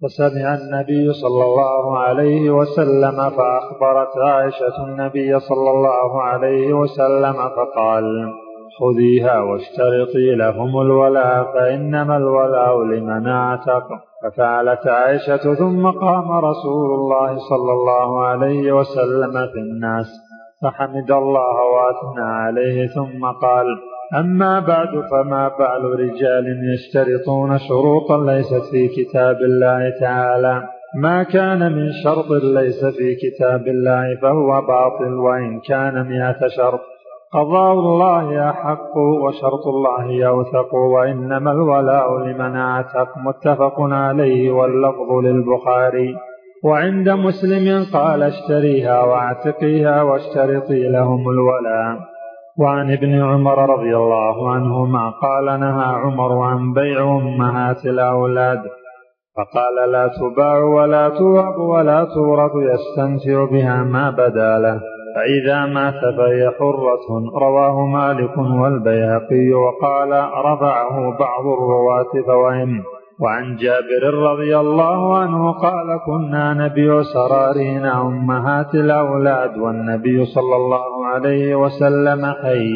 فسمع النبي صلى الله عليه وسلم فأخبرت عائشة النبي صلى الله عليه وسلم فقال خذيها واشترطي لهم الولاء فإنما الولاء لمن اعتق. ففعلت عائشة ثم قام رسول الله صلى الله عليه وسلم في الناس فحمد الله وأثنى عليه ثم قال أما بعد فما بال رجال يشترطون شروطا ليست في كتاب الله تعالى. ما كان من شرط ليس في كتاب الله فهو باطل وإن كان مئة شرط. قضاء الله أحق وشرط الله يوثق وإنما الولاء لمن أعتق متفق عليه واللفظ للبخاري. وعند مسلم قال اشتريها واعتقيها واشترطي لهم الولاء. وعن ابن عمر رضي الله عنهما قال نهى عمر عن بيع أمهات الأولاد. فقال لا تباع ولا توهب ولا تورث يستمتع بها ما بدا له. فإذا مات فهي حرة. رواه مالك والبيهقي وقال رفعه بعض الرواة فوهم وعن جابر رضي الله عنه قال كنا نبيع سرارينا أمهات الأولاد والنبي صلى الله عليه وسلم حي.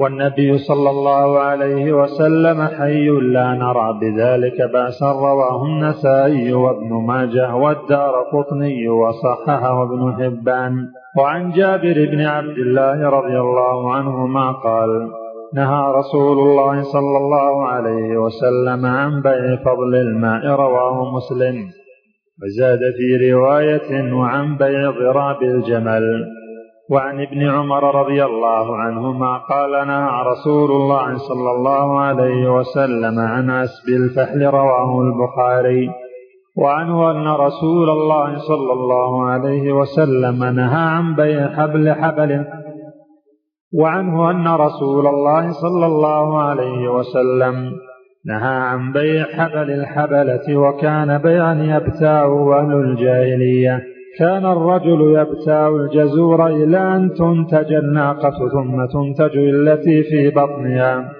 والنبي صلى الله عليه وسلم حي لا نرى بذلك بأسا. رواه النسائي وابن ماجه والدار قطني وصححه ابن حبان. وعن جابر بن عبد الله رضي الله عنهما قال نهى رسول الله صلى الله عليه وسلم عن بيع فضل الماء رواه مسلم. وزاد في رواية وعن بيع ضراب الجمل. وعن ابن عمر رضي الله عنهما قال نهى رسول الله صلى الله عليه وسلم عن عسب الفحل رواه البخاري. وعنه أن رسول الله صلى الله عليه وسلم نهى عن بيع حبل حبل. وعنه أن رسول الله صلى الله عليه وسلم نهى عن بيع حبل الحبلة وكان بيعا يبتاعه أهل الجاهلية. كان الرجل يبتاع الجزور إلى أن تنتج الناقة ثم تنتج التي في بطنها.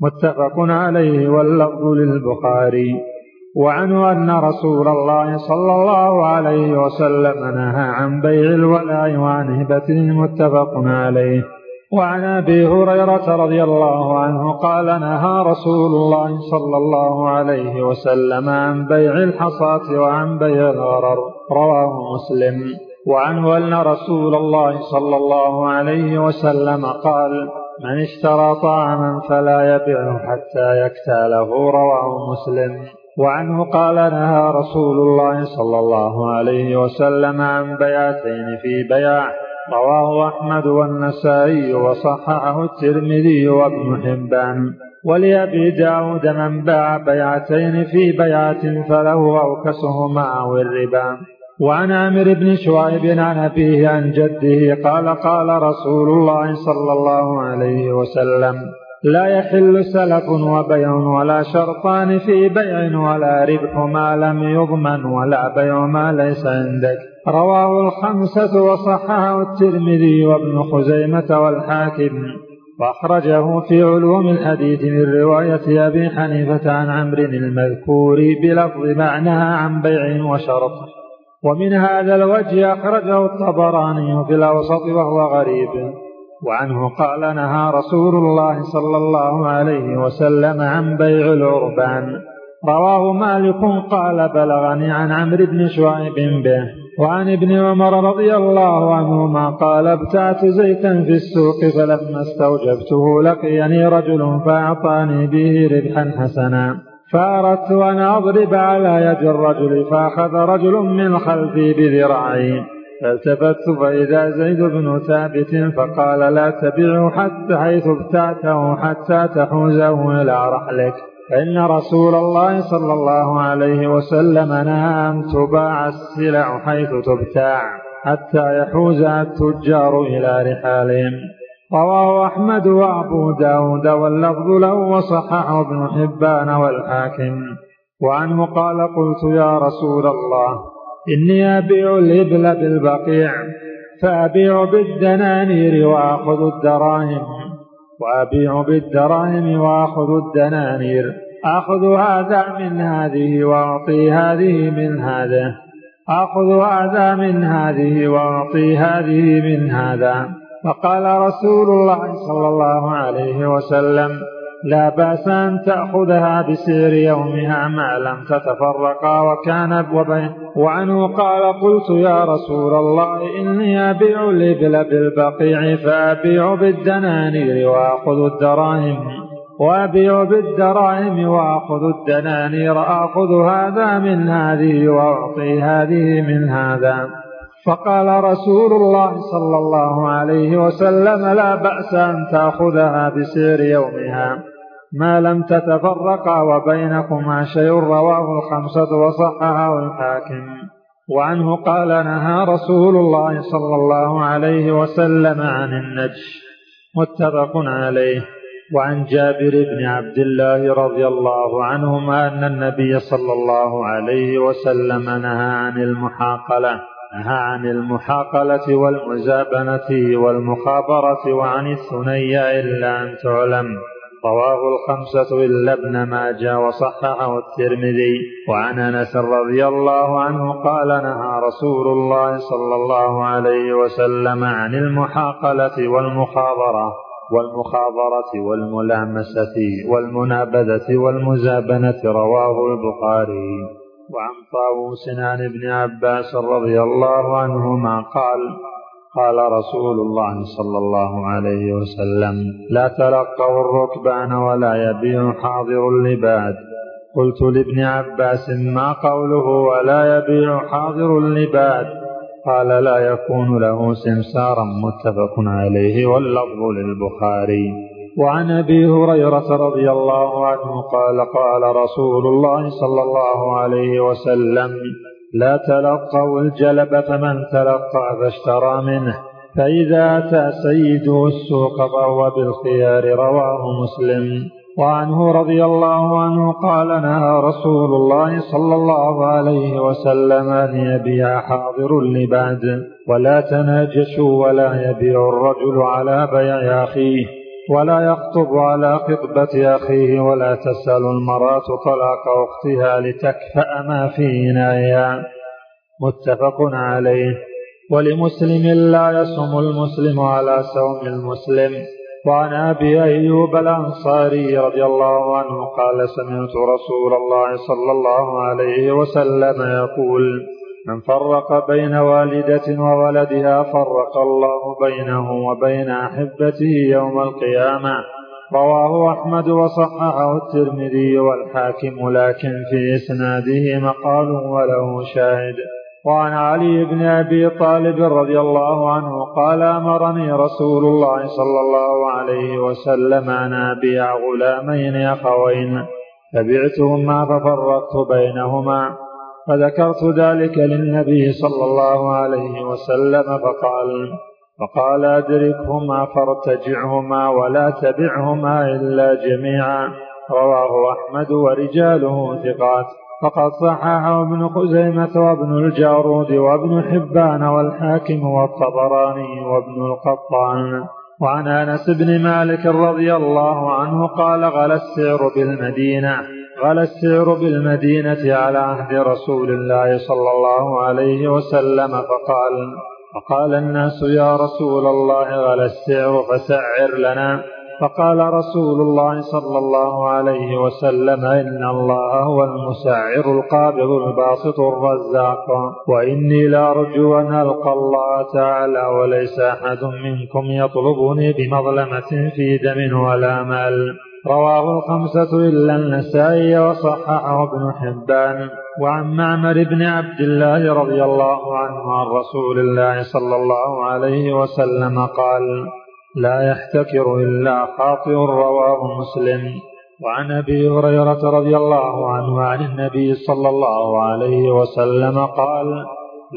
متفق عليه واللفظ للبخاري. وعنه أن رسول الله صلى الله عليه وسلم نهى عن بيع الولاء وعن هبته متفق عليه. وعن أبي هريرة رضي الله عنه قال نهى رسول الله صلى الله عليه وسلم عن بيع الحصاة وعن بيع الغرر. رواه مسلم. وعنه أن رسول الله صلى الله عليه وسلم قال من اشترى طعاما فلا يبيعه حتى يكتاله. رواه مسلم. وعنه قال نهى رسول الله صلى الله عليه وسلم عن بيعتين في بيع رواه أحمد والنسائي وصححه الترمذي وابن حبان. ولأبي داود من باع بيعتين في بيعة فله أوكسهما أو الربا. وعن عامر بن شعيب عن أبيه عن جده قال قال رسول الله صلى الله عليه وسلم لا يحل سلف وبيع ولا شرطان في بيع ولا ربح ما لم يضمن ولا بيع ما ليس عندك. رواه الخمسة وصححه الترمذي وابن خزيمة والحاكم. وأخرجه في علوم الحديث من رواية أبي حنيفة عن عمرو المذكور بلفظ معناها عن بيع وشرط. ومن هذا الوجه أخرجه الطبراني في الأوسط وهو غريب. وعنه قال نهى رسول الله صلى الله عليه وسلم عن بيع العربان. رواه مالك قال بلغني عن عمرو بن شعيب به وعن ابن عمر رضي الله عنهما قال ابتعت زيتا في السوق فلما استوجبته لقيني رجل فأعطاني به ربحا حسنا. فأردت أن أضرب على يد الرجل فأخذ رجل من خلفي بذراعي. فالتفت فإذا زيد بن ثابت فقال لا تبعه حتى حيث ابتعته حتى تحوزه إلى رحلك. فإن رسول الله صلى الله عليه وسلم نهى أن تباع السلع حيث تبتاع حتى يحوز التجار إلى رحالهم. رواه أحمد وأبو داود واللفظ له وصححه ابن حبان والحاكم. وعنه قال قلت يا رسول الله إني أبيع الإبل بالبقيع فأبيع بالدنانير وآخذ الدراهم وأبيع بالدراهم وآخذ الدنانير آخذ هذا من هذه وأعطي هذه من هذا آخذ هذا من هذه وأعطي هذه من هذا. فقال رسول الله صلى الله عليه وسلم لا بأس أن تأخذها بسعر يومها ما لم تتفرقا وكان وبين وعنه قال قلت يا رسول الله إني أبيع الإبل بالبقيع فأبيع بالدنانير وآخذ الدراهم وأبيع بالدراهم وآخذ الدنانير آخذ هذا من هذه وأعطي هذه من هذا. فقال رسول الله صلى الله عليه وسلم لا بأس أن تأخذها بسعر يومها. ما لم تتفرقا وبينكما شيء رواه الخمسة وصححه الحاكم. وعنه قال نهى رسول الله صلى الله عليه وسلم عن النجش. متفق عليه. وعن جابر بن عبد الله رضي الله عنهما أن النبي صلى الله عليه وسلم نهى عن المحاقلة. نهى عن المحاقلة والمزابنة والمخابرة وعن الثنيا إلا أن تعلم. رواه الخمسة إلا ابن ماجه وصححه الترمذي وعن أنس رضي الله عنه قال نهى رسول الله صلى الله عليه وسلم عن المحاقلة والمخابرة والمخابرة والملامسة والمنابذة والمزابنة رواه البخاري. وعن طاووس عن ابن عباس رضي الله عنهما قال قال رسول الله صلى الله عليه وسلم لا تلقوا الركبان ولا يبيع حاضر اللباد. قلت لابن عباس ما قوله ولا يبيع حاضر اللباد؟ قال لا يكون له سمسارا. متفق عليه واللفظ للبخاري. وعن أبي هريرة رضي الله عنه قال قال رسول الله صلى الله عليه وسلم لا تلقوا الجلب فمن تلقى فاشترى منه. فإذا أتى سيده السوق فهو بالخيار رواه مسلم. وعنه رضي الله عنه قال نهى رسول الله صلى الله عليه وسلم أن يبيع حاضر لبعد ولا تناجشوا ولا يبيع الرجل على بيع أخيه. ولا يخطب على خطبة أخيه ولا تسأل المرأة طلاق أختها لتكفأ ما في إناءها متفق عليه. ولمسلم لا يصوم المسلم على صوم المسلم. وعن أبي أيوب الأنصاري رضي الله عنه قال سمعت رسول الله صلى الله عليه وسلم يقول من فرق بين والدة وولدها فرق الله بينه وبين أحبته يوم القيامة. رواه أحمد وصححه الترمذي والحاكم لكن في إسناده مقال وله شاهد. وعن علي بن أبي طالب رضي الله عنه قال أمرني رسول الله صلى الله عليه وسلم أن أبيع غلامين أخوين. فبعتهما ففرقت بينهما. فذكرت ذلك للنبي صلى الله عليه وسلم فقال فقال أدركهما فارتجعهما ولا تبعهما إلا جميعا. رواه أحمد ورجاله ثقات. فقد صححه ابن خزيمة وابن الجارود وابن حبان والحاكم والطبراني وابن القطان. وعن أنس بن مالك رضي الله عنه قال غلا السعر بالمدينة. غلا السعر بالمدينة على عهد رسول الله صلى الله عليه وسلم فقال فقال الناس يا رسول الله غلا السعر فسعر لنا. فقال رسول الله صلى الله عليه وسلم إن الله هو المسعر القابض الباسط الرزاق وإني لأرجو أن ألقى الله تعالى وليس أحد منكم يطلبني بمظلمة في دم ولا مال. رواه الخمسة إلا النسائي وصححه ابن حبان. وعن معمر بن عبد الله رضي الله عنه عن رسول الله صلى الله عليه وسلم قال لا يحتكر إلا خاطئ رواه مسلم. وعن أبي هريرة رضي الله عنه عن النبي صلى الله عليه وسلم قال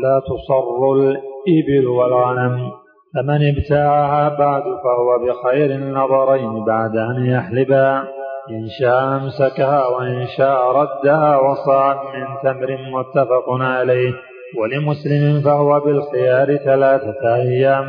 لا تصر الإبل والغنم فمن ابتاعها بعد فهو بخير النظرين بعد أن يحلبها إن شاء أمسكها وإن شاء ردها وصاع من تمر متفق عليه. ولمسلم فهو بالخيار ثلاثة أيام.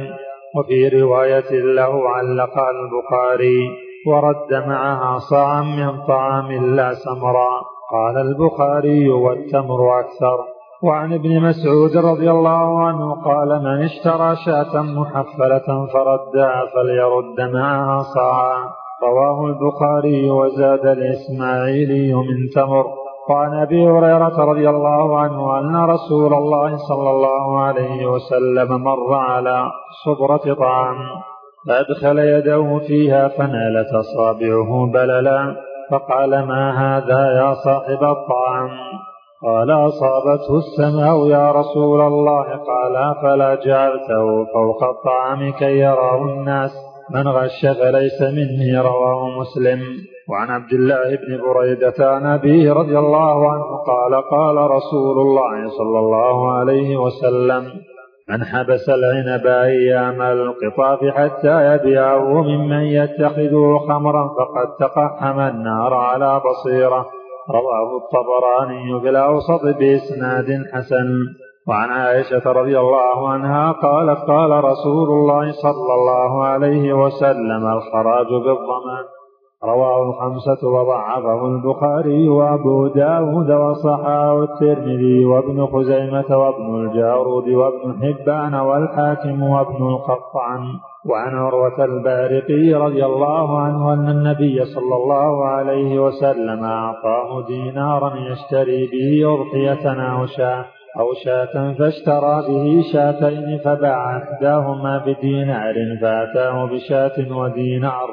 وفي رواية له علق البخاري. ورد معها صاعا من طعام لا سمرا. قال البخاري والتمر أكثر. وعن ابن مسعود رضي الله عنه قال من اشترى شاة محفلة فردها فليرد معها صاعا. رواه البخاري وزاد الإسماعيلي من تمر. وعن أبي هريرة رضي الله عنه أن رسول الله صلى الله عليه وسلم مر على صبرة طعام فأدخل يده فيها فنالت أصابعه بللا فقال ما هذا يا صاحب الطعام؟ قال أصابته السماء يا رسول الله. قال فلا جعلته فوق الطعام كي يراه الناس. من غش فليس مني رواه مسلم. وعن عبد الله بن بريدة عن أبيه رضي الله عنه قال قال رسول الله صلى الله عليه وسلم من حبس العنب أيام القطاف حتى يبيعه ممن يتخذه خمرا فقد تقحم النار على بصيرة. رواه الطبراني في الأوسط بإسناد حسن. وعن عائشة رضي الله عنها قالت قال رسول الله صلى الله عليه وسلم الخراج بالضمان. رواه الخمسة وضعفه البخاري وأبو داود وصححه الترمذي وابن خزيمة وابن الجارود وابن حبان والحاكم وابن القطعن وعن عروة البارقي رضي الله عنه أن النبي صلى الله عليه وسلم أعطاه دينارا يشتري به أضحية أو شاة أو شاة فاشترى به شاتين فباع إحداهما بدينار فأتاه بشاة ودينار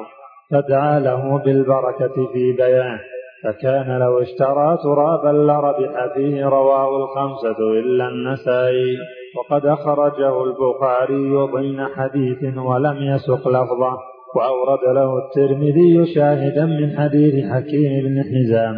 فدعا له بالبركة في بيعه فكان لو اشترى ترابا لربح فيه رواه الخمسة إلا النسائي. وقد أخرجه البخاري ضمن حديث ولم يسق لفظه وأورد له الترمذي شاهدا من حديث حكيم بن حزام.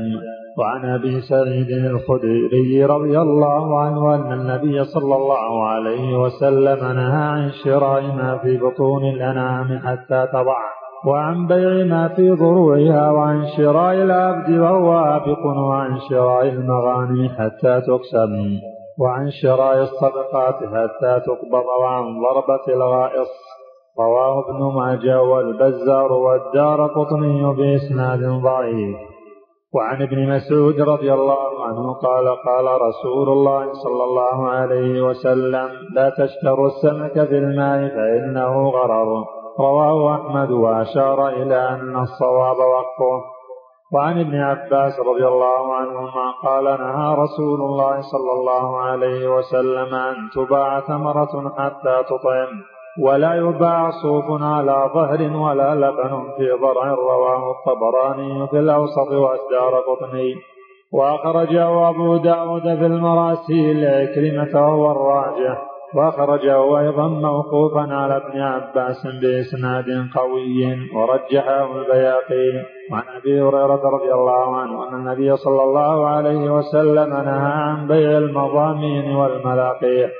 وعن أبي سعيد الخدري رضي الله عنه أن النبي صلى الله عليه وسلم نهى عن شراء ما في بطون الأنعام حتى تضع وعن بيع ما في ضروعها وعن شراء العبد وهو آبق وعن شراء المغانم حتى تقسم وعن شراء الصدقات حتى تقبض وعن ضربة الغائص. رواه ابن ماجه والبزار والدار قطني بإسناد ضعيف. وعن ابن مسعود رضي الله عنه قال قال رسول الله صلى الله عليه وسلم لا تشتروا السمك في الماء فإنه غرر. رواه أحمد وأشار إلى أن الصواب وقفه وعن ابن عباس رضي الله عنهما قال نهى رسول الله صلى الله عليه وسلم أن تباع ثمرة حتى تطعم ولا يباع صوف على ظهر ولا لبن في ضرع رواه الطبراني في الأوسط والدار قطني. وأخرجه أبو داود في المراسيل عكرمة وهو الراجح وأخرجه أيضا موقوفا على ابن عباس بإسناد قوي ورجحه البياقي. وعن أبي هريرة رضي الله عنه أن النبي صلى الله عليه وسلم نهى عن بيع المضامين والملاقيح.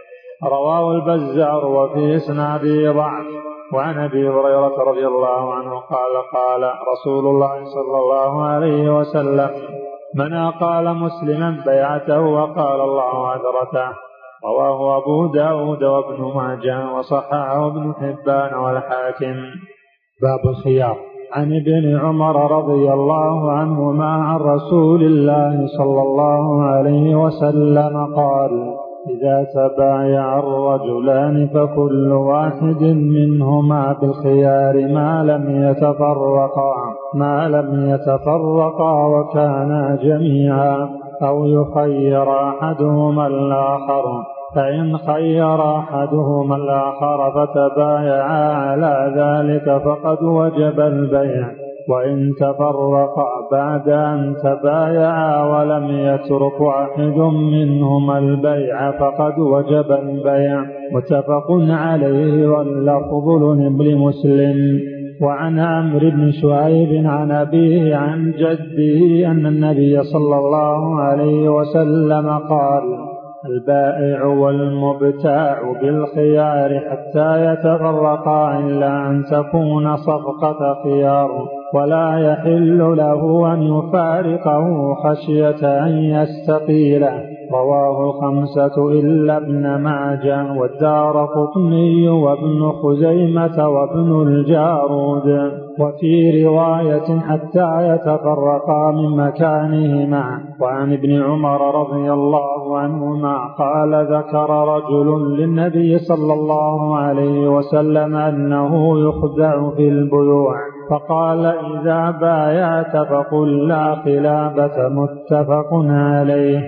رواه البزار وفي إسناده ضعف. وعن أبي هريرة رضي الله عنه قال قال رسول الله صلى الله عليه وسلم من أقال مسلما بيعته وقال الله عذرته. رواه أبو داود وابن ماجه وصححه ابن حبان والحاكم. باب الخيار. عن ابن عمر رضي الله عنهما عن رسول الله صلى الله عليه وسلم قال إذا تبايع الرجلان فكل واحد منهما بالخيار ما لم يتفرقا ما لم يتفرقا وكانا جميعا أو يخير أحدهما الآخر. فإن خير أحدهما الآخر فتبايعا على ذلك فقد وجب البيع. وإن تفرقا بعد أن تبايعا ولم يترك واحد منهما البيع فقد وجب البيع. متفق عليه واللفظ لمسلم. وعن عمرو بن شعيب عن أبيه عن جده أن النبي صلى الله عليه وسلم قال البائع والمبتاع بالخيار حتى يتفرقا إلا أن تكون صفقة خيار ولا يحل له أن يفارقه خشية أن يستقيله رواه الخمسة إلا ابن ماجه والدار قطني وابن خزيمة وابن الجارود. وفي رواية حتى يتفرقا من مكانهما وعن ابن عمر رضي الله عنهما قال ذكر رجل للنبي صلى الله عليه وسلم أنه يخدع في البيوع فقال إذا بايعت فقل لا خلافة متفق عليه.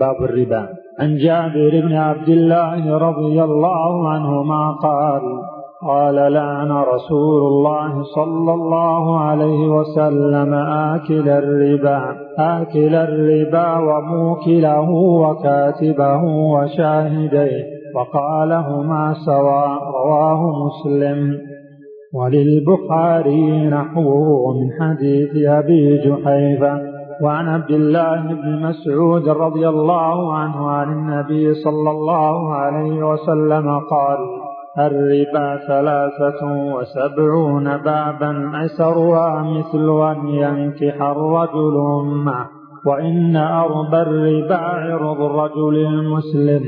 باب الربا. عن جابر بن عبد الله رضي الله عنهما قال قال لعن رسول الله صلى الله عليه وسلم آكل الربا آكل الربا وموكله وكاتبه وشاهديه وقالهما سواء رواه مسلم. وللبخاري نحوه من حديث أبي جحيفة وعن عبد الله بن مسعود رضي الله عنه عن النبي صلى الله عليه وسلم قال الربا ثلاثة وسبعون بابا أيسرها مثل أن ينكح الرجل أمه. وإن أربى الربا عرض الرجل المسلم.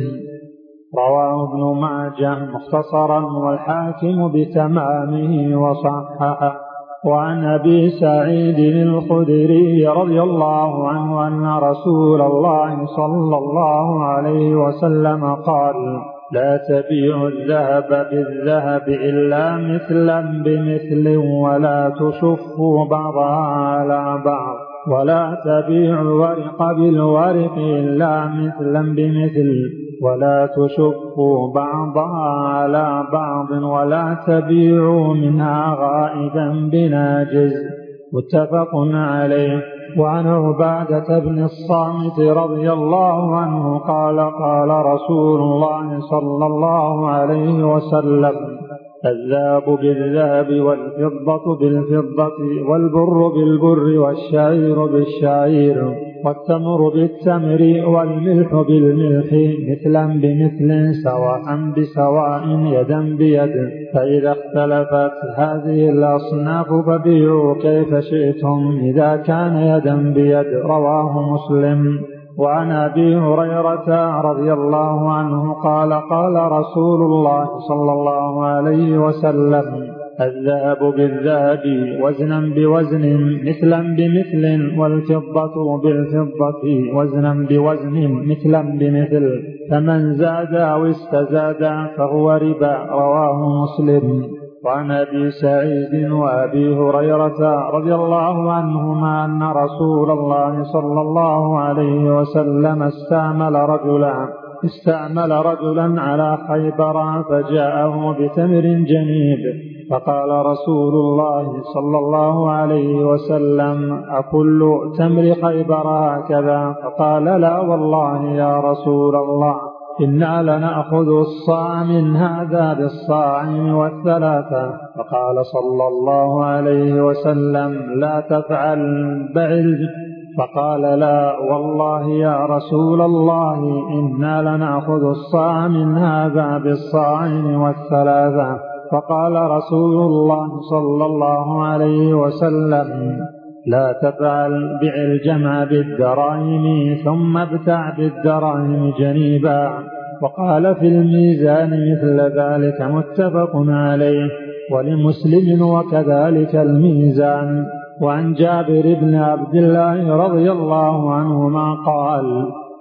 رواه ابن ماجه مختصرا والحاكم بتمامه وصححه. وعن أبي سعيد الخدري رضي الله عنه أن رسول الله صلى الله عليه وسلم قال لا تبيع الذهب بالذهب إلا مثلا بمثل ولا تشفوا بعضها على بعض. ولا تبيع الورق بالورق إلا مثلا بمثل ولا تشفوا بعضها على بعض. ولا تبيعوا منها غائبا بناجز. متفق عليه. وعن عبادة بن الصامت رضي الله عنه قال قال رسول الله صلى الله عليه وسلم الذهب بالذهب والفضة بالفضة والبر بالبر والشعير بالشعير. والتمر بالتمر والملح بالملح مثلا بمثل سواء بسواء يدا بيد. فإذا اختلفت هذه الأصناف فبيعوا كيف شئتم إذا كان يدا بيد. رواه مسلم. وعن أبي هريرة رضي الله عنه قال قال رسول الله صلى الله عليه وسلم الذهب بالذهب وزنا بوزن مثلا بمثل والفضة بالفضة وزنا بوزن مثلا بمثل. فمن زاد أو استزاد فهو ربا رواه مسلم. وعن أبي سعيد وأبي هريرة رضي الله عنهما أن رسول الله صلى الله عليه وسلم استعمل رجلا استعمل رجلا على خيبر فجاءه بتمر جنيب. فقال رسول الله صلى الله عليه وسلم أكل تمر خيبر هكذا؟ فقال لا والله يا رسول الله إنا لنأخذ الصاع من هذا بالصاع والثلاثة فقال صلى الله عليه وسلم لا تفعل بعل. فقال لا والله يا رسول الله إنا لنأخذ الصاع من هذا بالصاع والثلاثة فقال رسول الله صلى الله عليه وسلم لا تفعل بع الجمع بالدراهم ثم ابتع بالدراهم جنيبا. وقال في الميزان مثل ذلك متفق عليه ولمسلم وكذلك الميزان. وعن جابر بن عبد الله رضي الله عنهما قال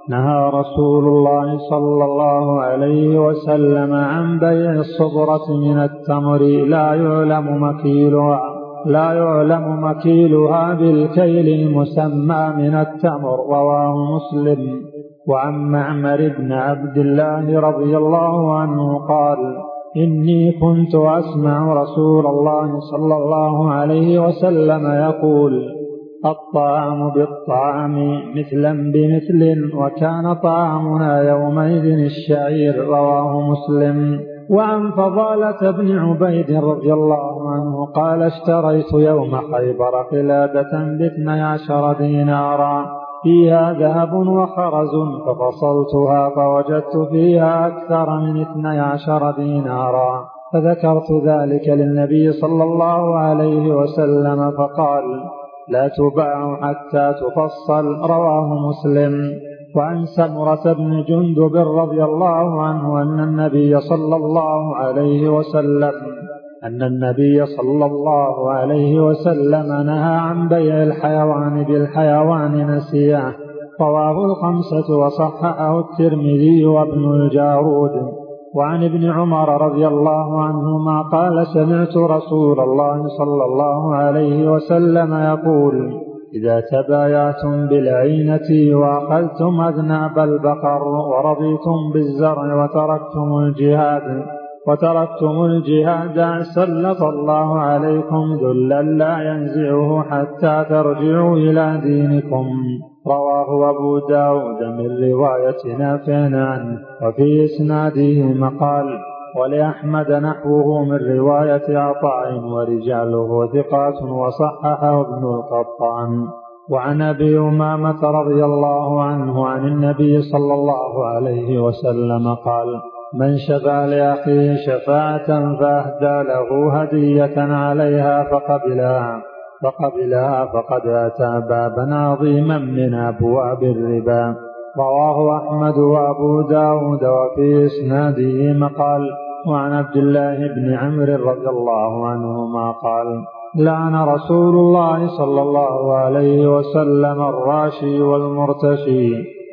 نهى رسول الله صلى الله عليه وسلم عن بيع الصبرة من التمر. لا يعلم مكيلها لا يعلم مكيلها بالكيل المسمى من التمر. رواه مسلم. وعن معمر بن عبد الله رضي الله عنه قال إني كنت أسمع رسول الله صلى الله عليه وسلم يقول الطعام بالطعام مثلا بمثل وكان طعامنا يومئذ الشعير رواه مسلم. وعن فضالة بن عبيد رضي الله عنه قال اشتريت يوم خيبر قلادة باثني عشر دينارا. فيها ذهب وخرز ففصلتها فوجدت فيها أكثر من اثني عشر دينارا. فذكرت ذلك للنبي صلى الله عليه وسلم فقال لا تباع حتى تفصل رواه مسلم. وعن سمرة بن جندب رضي الله عنه أن النبي صلى الله عليه وسلم أن النبي صلى الله عليه وسلم نهى عن بيع الحيوان بالحيوان نسيئة رواه الخمسة وصححه الترمذي وابن الجارود. وعن ابن عمر رضي الله عنهما قال سمعت رسول الله صلى الله عليه وسلم يقول إذا تبايعتم بالعينة وأخذتم أذناب البقر ورضيتم بالزرع وتركتم الجهاد وتركتم الجهاد سلط الله عليكم ذلا لا ينزعه حتى ترجعوا إلى دينكم. رواه أبو داود من رواية نافع عنه وفي إسناده مقال ولأحمد نحوه من رواية عطاء ورجاله ثقات وصححه ابن القطان. وعن أبي أمامة رضي الله عنه عن النبي صلى الله عليه وسلم قال من شفع لأخيه شفاعة فأهدى له هدية عليها فقبلها فقبلها فقد أتى بابا عظيما من ابواب الربا. رواه أحمد وأبو داود وفي إسناده مقال وعن عبد الله بن عمرو رضي الله عنهما قال لعن رسول الله صلى الله عليه وسلم الراشي والمرتشي.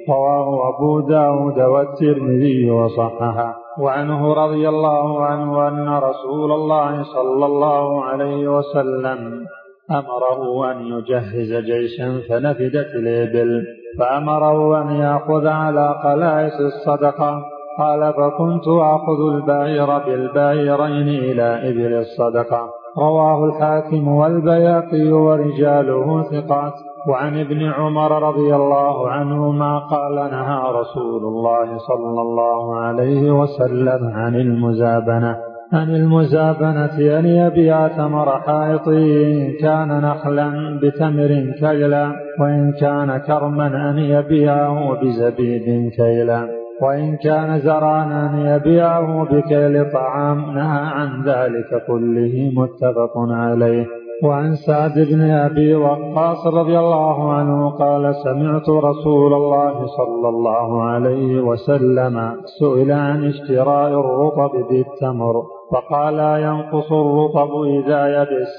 رواه أبو داود والترمذي وصححه. وعنه رضي الله عنه أن رسول الله صلى الله عليه وسلم أمره أن يجهز جيشا فنفدت الإبل فأمره أن يأخذ على قلائس الصدقة. قال فكنت آخذ البعير بالبعيرين إلى إبل الصدقة. رواه الحاكم والبياقي ورجاله ثقات. وعن ابن عمر رضي الله عنهما قال نهى رسول الله صلى الله عليه وسلم عن المزابنة. عن المزابنة أن يبيع تمر حائط إن كان نخلا بتمر كيلا وإن كان كرما أن يبيعه بزبيب كيلا. وإن كان زرانا يبيعه بكيل طعام نهى عن ذلك كله متفق عليه. وعن سعد بن أبي وقاص رضي الله عنه قال سمعت رسول الله صلى الله عليه وسلم سئل عن اشتراء الرطب بالتمر. فقال ينقص الرطب إذا يبس.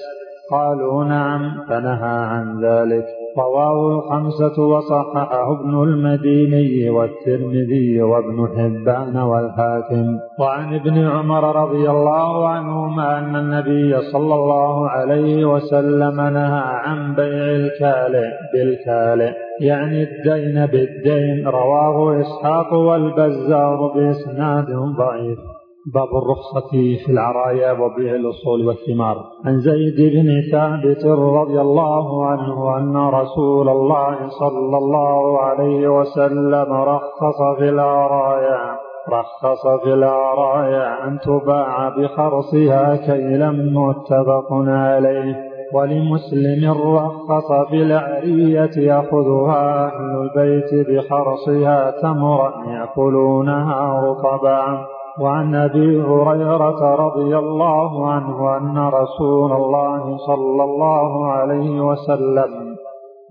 قالوا نعم فنهى عن ذلك. رواه الخمسة وصححه ابن المديني والترمذي وابن حبان والحاكم. وعن ابن عمر رضي الله عنهما أن النبي صلى الله عليه وسلم نهى عن بيع الكالئ بالكالئ يعني الدين بالدين. رواه إسحاق والبزار بإسناد ضعيف. باب الرخصة في العرايا وبيع الأصول والثمار. عن زيد بن ثابت رضي الله عنه أن رسول الله صلى الله عليه وسلم رخص في العرايا رخص في العرايا أن تباع بخرصها كيلا متفق عليه. ولمسلم رخص في العرية يأخذها أهل البيت بخرصها تمرا يأكلونها رطبا. وعن أبي هريرة رضي الله عنه أن رسول الله صلى الله عليه وسلم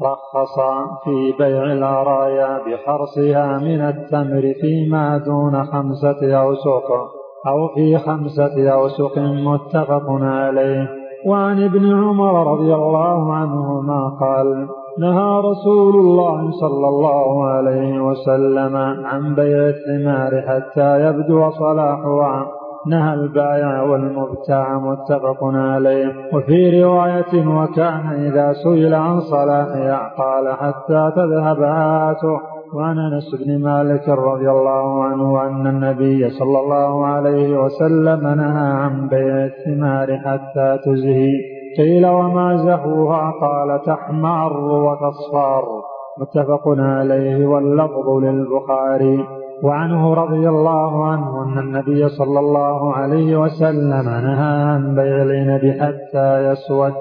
رخص في بيع العرايا بحرصها من التمر فيما دون خمسة أوسق أو في خمسة أوسق متفق عليه. وعن ابن عمر رضي الله عنهما قال نهى رسول الله صلى الله عليه وسلم عن بيع الثمار حتى يبدو صلاحها. نهى البائع والمبتاع متفق عليه. وفي رواية وكان إذا سئل عن صلاحها قال حتى تذهب هاته وعن أنس بن مالك رضي الله عنه أن النبي صلى الله عليه وسلم نهى عن بيع الثمار حتى تزهي. قيل وما زهوها؟ قال تحمر وتصفار متفق عليه واللفظ للبخاري. وعنه رضي الله عنه أن النبي صلى الله عليه وسلم نهى عن بيع العنب حتى يسود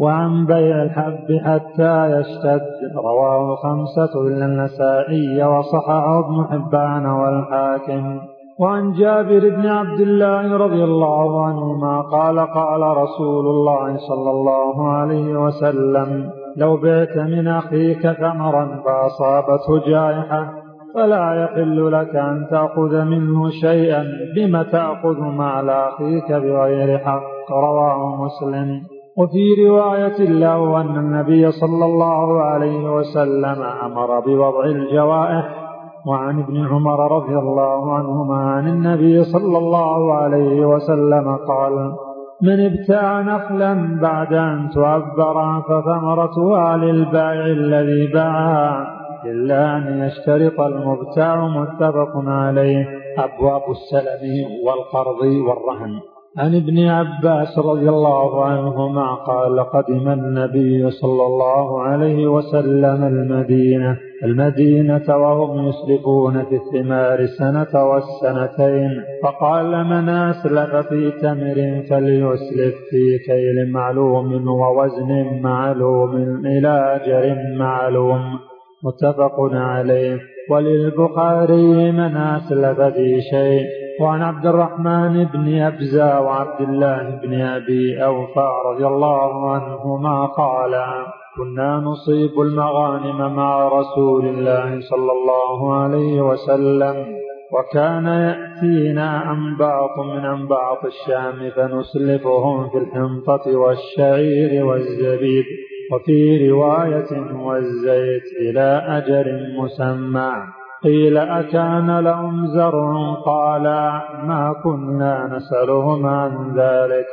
وعن بيع الحب حتى يشتد. رواه خمسة إلا النسائي وصححه ابن حبان والحاكم. وعن جابر بن عبد الله رضي الله عنهما قال قال رسول الله صلى الله عليه وسلم لو بعت من أخيك ثمرا فأصابته جائحة فلا يحل لك أن تأخذ منه شيئا بم تأخذ مع أخيك بغير حق. رواه مسلم. وفي رواية له أن النبي صلى الله عليه وسلم أمر بوضع الجوائح وعن ابن عمر رضي الله عنهما عن النبي صلى الله عليه وسلم قال من ابتاع نخلا بعد أن تعبر فثمرتها للبائع الذي باعها إلا أن يشترط المبتاع متفق عليه. أبواب السلم والقرض والرهن. عن ابن عباس رضي الله عنهما قال قدم النبي صلى الله عليه وسلم المدينة المدينة وهم يسلفون في الثمار سنة والسنتين. فقال من أسلف في تمر فليسلف في كيل معلوم ووزن معلوم إلى أجر معلوم. متفق عليه. وللبخاري من أسلف في شيء. وعن عبد الرحمن بن أبزة وعبد الله بن أبي أوفى رضي الله عنهما قال كنا نصيب المغانم مع رسول الله صلى الله عليه وسلم وكان يأتينا أنباط من أنباط الشام فنسلفهم في الحنطة والشعير والزبيب وفي رواية والزيت إلى أجر مسمى. قيل أكان لهم زرع قال ما كنا نسألهم عن ذلك.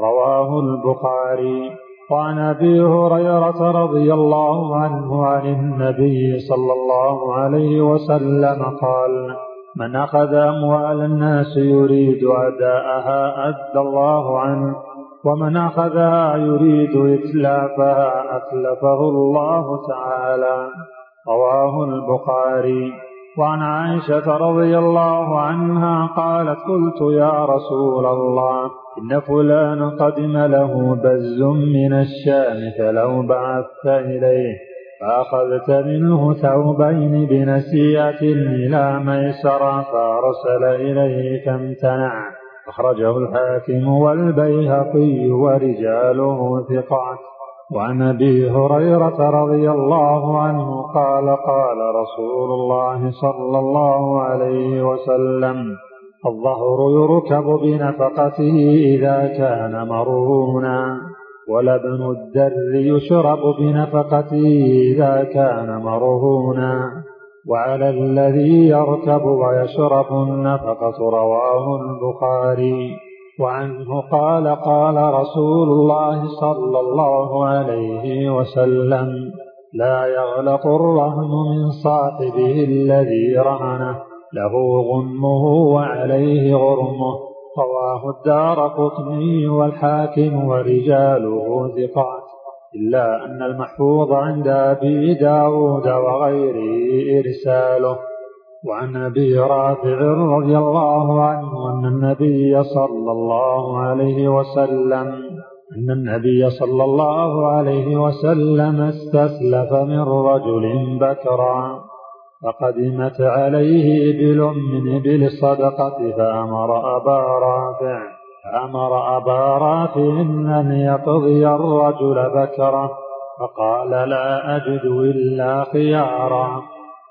رواه البخاري. وعن أبي هريرة رضي الله عنه عن النبي صلى الله عليه وسلم قال من أخذ أموال الناس يريد أداءها أدى الله عنه ومن أخذها يريد إتلافها أتلفه الله تعالى. رواه البخاري. وعن عائشة رضي الله عنها قالت قلت يا رسول الله إن فلان قدم له بز من الشام فلو بعثت إليه فأخذت منه ثوبين بنسيئة إلى ميسرة فأرسل إليه فامتنع أخرجه الحاكم والبيهقي ورجاله ثقات. وعن أبي هريرة رضي الله عنه قال قال رسول الله صلى الله عليه وسلم الظهر يركب بنفقته إذا كان مرهونا ولبن الدر يشرب بنفقته إذا كان مرهونا وعلى الذي يركب ويشرب النفقة رواه البخاري. وعنه قال قال رسول الله صلى الله عليه وسلم لا يغلق الرهن من صاحبه الذي رهنه له غنمه وعليه غرمه. رواه الدار قطني والحاكم ورجاله ثقات. إلا أن المحفوظ عند أبي داود وغيره إرساله. وعن أبي رافع رضي الله عنه أن النبي صلى الله عليه وسلم أن النبي صلى الله عليه وسلم استسلف من رجل بكرا فقدمت عليه ابل من ابل الصدقه فأمر أبا رافع فأمر أبا رافع أن يقضي الرجل بكره فقال لا أجد إلا خيارا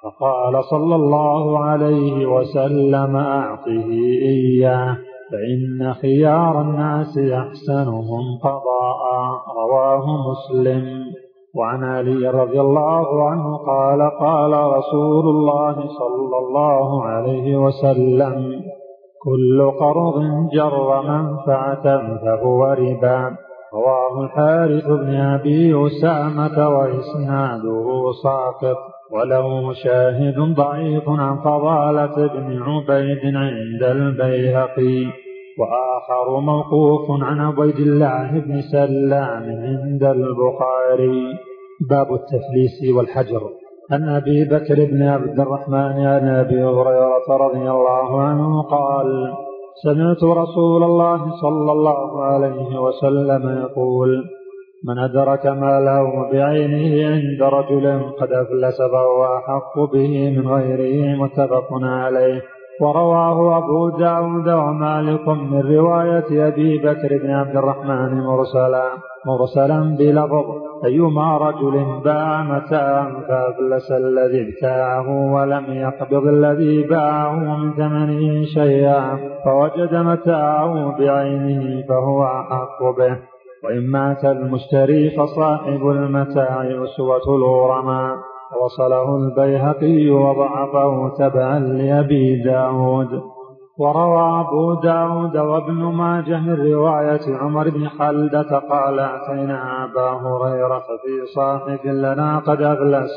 فقال صلى الله عليه وسلم أعطه إياه فإن خيار الناس أحسنهم قضاء رواه مسلم. وعن علي رضي الله عنه قال قال رسول الله صلى الله عليه وسلم كل قرض جر منفعة فهو ربا. رواه الحارث بن أبي أسامة وإسناده ساقط. وله شاهد ضعيف عن فضالة بن عبيد عند البيهقي وآخر موقوف عن عبيد الله بن سلام عند البخاري. باب التفليس والحجر. عن أبي بكر بن عبد الرحمن عن أبي هريرة رضي الله عنه قال سمعت رسول الله صلى الله عليه وسلم يقول من أدرك ماله بعينه عند رجل قد أفلس فهو أحق به من غيره متفق عليه. ورواه أبو داود ومالك من رواية أبي بكر بن عبد الرحمن مرسلا مرسلا بلفظ أيما رجل باع متاعا فأفلس الذي ابتاعه ولم يقبض الذي باعه من ثمنه شيئا فوجد متاعه بعينه فهو أحق به. وإن مات المشتري فصاحب المتاع أسوة الغرماء. وصله البيهقي وضعفه تبعا لأبي داود. وروى أبو داود وابن ماجه من رواية عمر بن خلدة قال أتينا أبا هريرة في صاحب لنا قد أفلس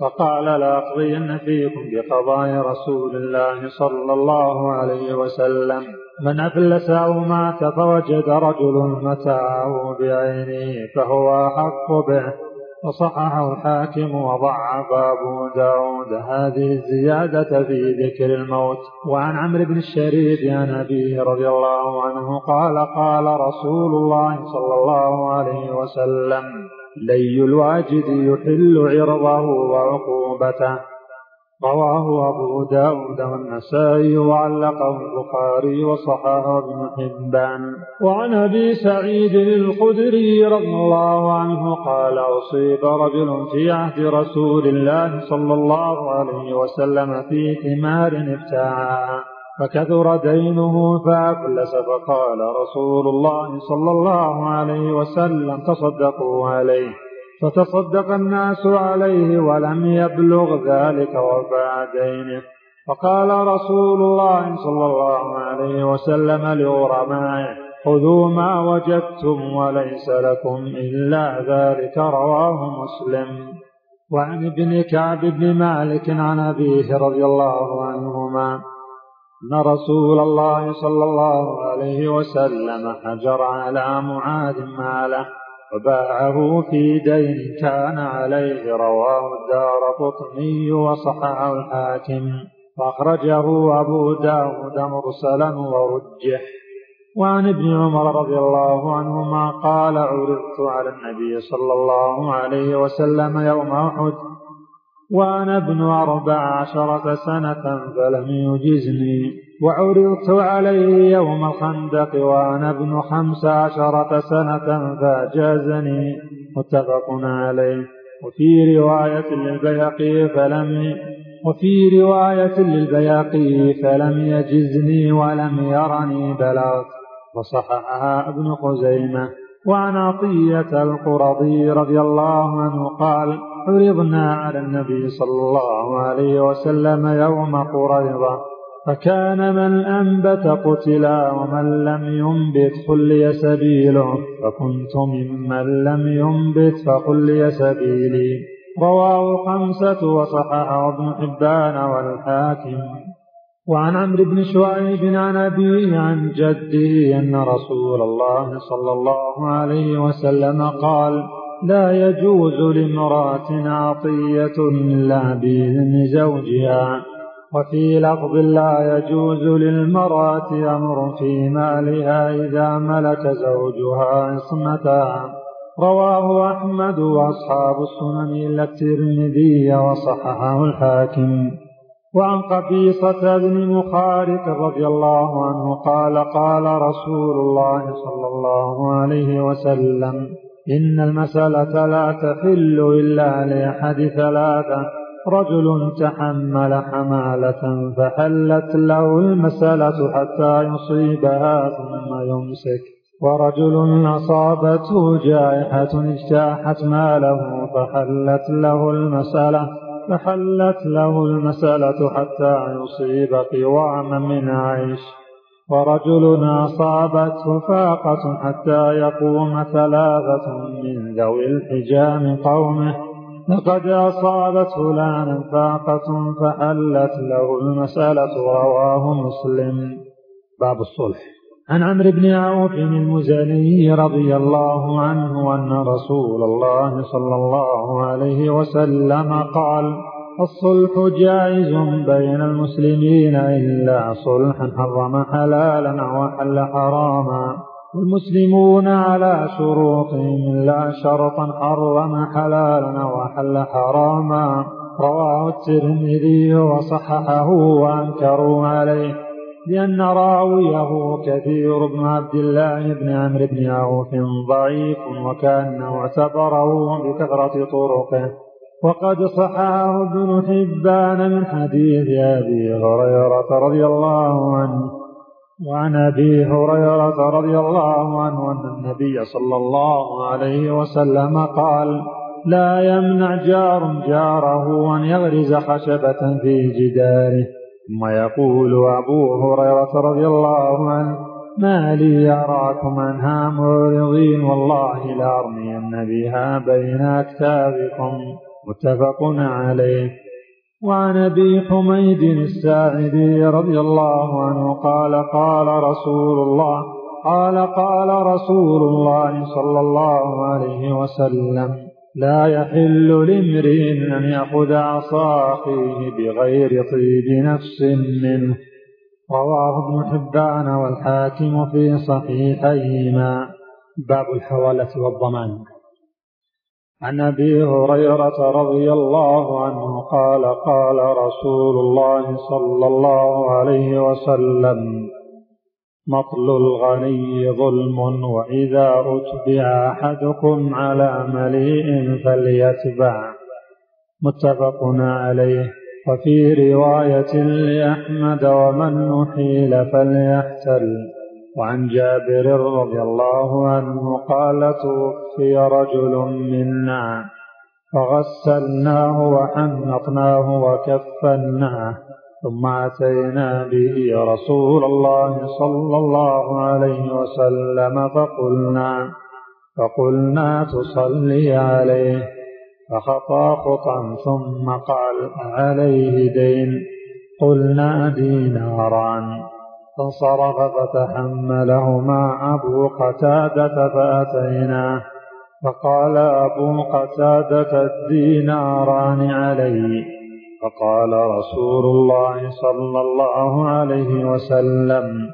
فقال لأقضين فيكم بقضاء رسول الله صلى الله عليه وسلم. من أفلس أو مات فوجد رجل متاعه بعينه فهو أحق به. وصححه الحاكم وضعف أبو داود هذه الزيادة في ذكر الموت. وعن عمرو بن الشريد عن أبيه رضي الله عنه قال قال رسول الله صلى الله عليه وسلم لي الواجد يحل عرضه وعقوبته. رواه أبو داود والنسائي وعلقه البخاري وصححه ابن حبان. وعن أبي سعيد الخدري رضي الله عنه قال أصيب رجل في عهد رسول الله صلى الله عليه وسلم في ثمار ابتاعها فكثر دينه فأفلس فقال رسول الله صلى الله عليه وسلم تصدقوا عليه. فتصدق الناس عليه ولم يبلغ ذلك وفاء دينه. فقال رسول الله صلى الله عليه وسلم لغرمائه خذوا ما وجدتم وليس لكم إلا ذلك رواه مسلم. وعن ابن كعب بن مالك عن أبيه رضي الله عنهما أن رسول الله صلى الله عليه وسلم حجر على معاذ ماله وباعه في دين كان عليه رواه الدار قطني وصححه الحاكم. فأخرجه أبو داود مرسلا ورجح. وعن ابن عمر رضي الله عنهما قال عرضت على النبي صلى الله عليه وسلم يوم أحد وأنا ابن أربع عشرة سنة فلم يجزني. وعرضت عليه يوم الخندق وأنا ابن خمس عشرة سنة فأجازني متفق عليه. وفي رواية للبيقي فلم وفي رواية للبيقي فلم يجزني ولم يرني بلغت. وصححها ابن خزيمة. وعن عطية القرضي رضي الله عنه قال عرضنا على النبي صلى الله عليه وسلم يوم قريضة فكان من أنبت قتلا ومن لم ينبت خلي سبيله فكنت ممن لم ينبت فخلي سبيلي. رواه خمسة وصححه ابن حبان والحاكم. وعن عمرو بن شعيب عن أبيه عن جده أن رسول الله صلى الله عليه وسلم قال لا يجوز لامرأة عطية إلا بإذن زوجها وفي لفظ لا يجوز للمرأة أمر في مالها إذا ملك زوجها عصمتها رواه أحمد وأصحاب السنن إلا الترمذي وصححه الحاكم. وعن قبيصة بن مخارق رضي الله عنه قال قال رسول الله صلى الله عليه وسلم إن المسألة لا تحل إلا لأحد ثلاثة. رجل تحمل حمالة فحلت له المسألة حتى يصيبها ثم يمسك. ورجل أصابته جائحة اجتاحت ماله فحلت له المسألة فحلت له المسألة حتى يصيب قواما من عيش. ورجل أصابته فاقة حتى يقوم ثلاثة من ذوي الحجام قومه. لقد أصابت فلانا فاقة فحلت له المسألة رواه مسلم. باب الصلح. عن عمرو بن عوف المزني رضي الله عنه أن رسول الله صلى الله عليه وسلم قال الصلح جائز بين المسلمين إلا صلحا حرم حلالا وحل حراما. والمسلمون على شروطهم لا شرطا حرم حلالا وحل حراما. رواه الترمذي وصححه وأنكروا عليه لأن راويه كثير بن عبد الله بن عمرو بن عوف ضعيف وكأنه اعتبره بكثرة طرقه. وقد صححه ابن حبان من حديث أبي هريرة رضي الله عنه وعن أبي هريرة رضي الله عنه أن النبي صلى الله عليه وسلم قال لا يمنع جار جاره أن يغرز خشبة في جداره. ثم يقول أبو هريرة رضي الله عنه ما لي أراكم عنها معرضين والله لأرمين بها بين أكتافكم متفق عليه. وعن أبي حميد الساعدي رضي الله عنه قال قال رسول الله قال قال رسول الله صلى الله عليه وسلم لا يحل لامرئ أن يأخذ عصا اخيه بغير طيب نفس منه. رواه ابن حبان والحاكم في صحيحيهما. باب الحوالة والضمان. عن أبي هريرة رضي الله عنه قال قال رسول الله صلى الله عليه وسلم مطل الغني ظلم وإذا أتبع أحدكم على مليء فليتبع. متفق عليه. وفي رواية لأحمد ومن نحيل فليحتل. وعن جابر رضي الله عنه قال توفي رجل منا فغسلناه وحنطناه وكفناه ثم أتينا به رسول الله صلى الله عليه وسلم فقلنا فقلنا تصلي عليه فخطى خطأ ثم قال عليه دين؟ قلنا ديناران فانصرف فتحملهما أبو قتادة فأتيناه فقال أبو قتادة الديناران علي. فقال رسول الله صلى الله عليه وسلم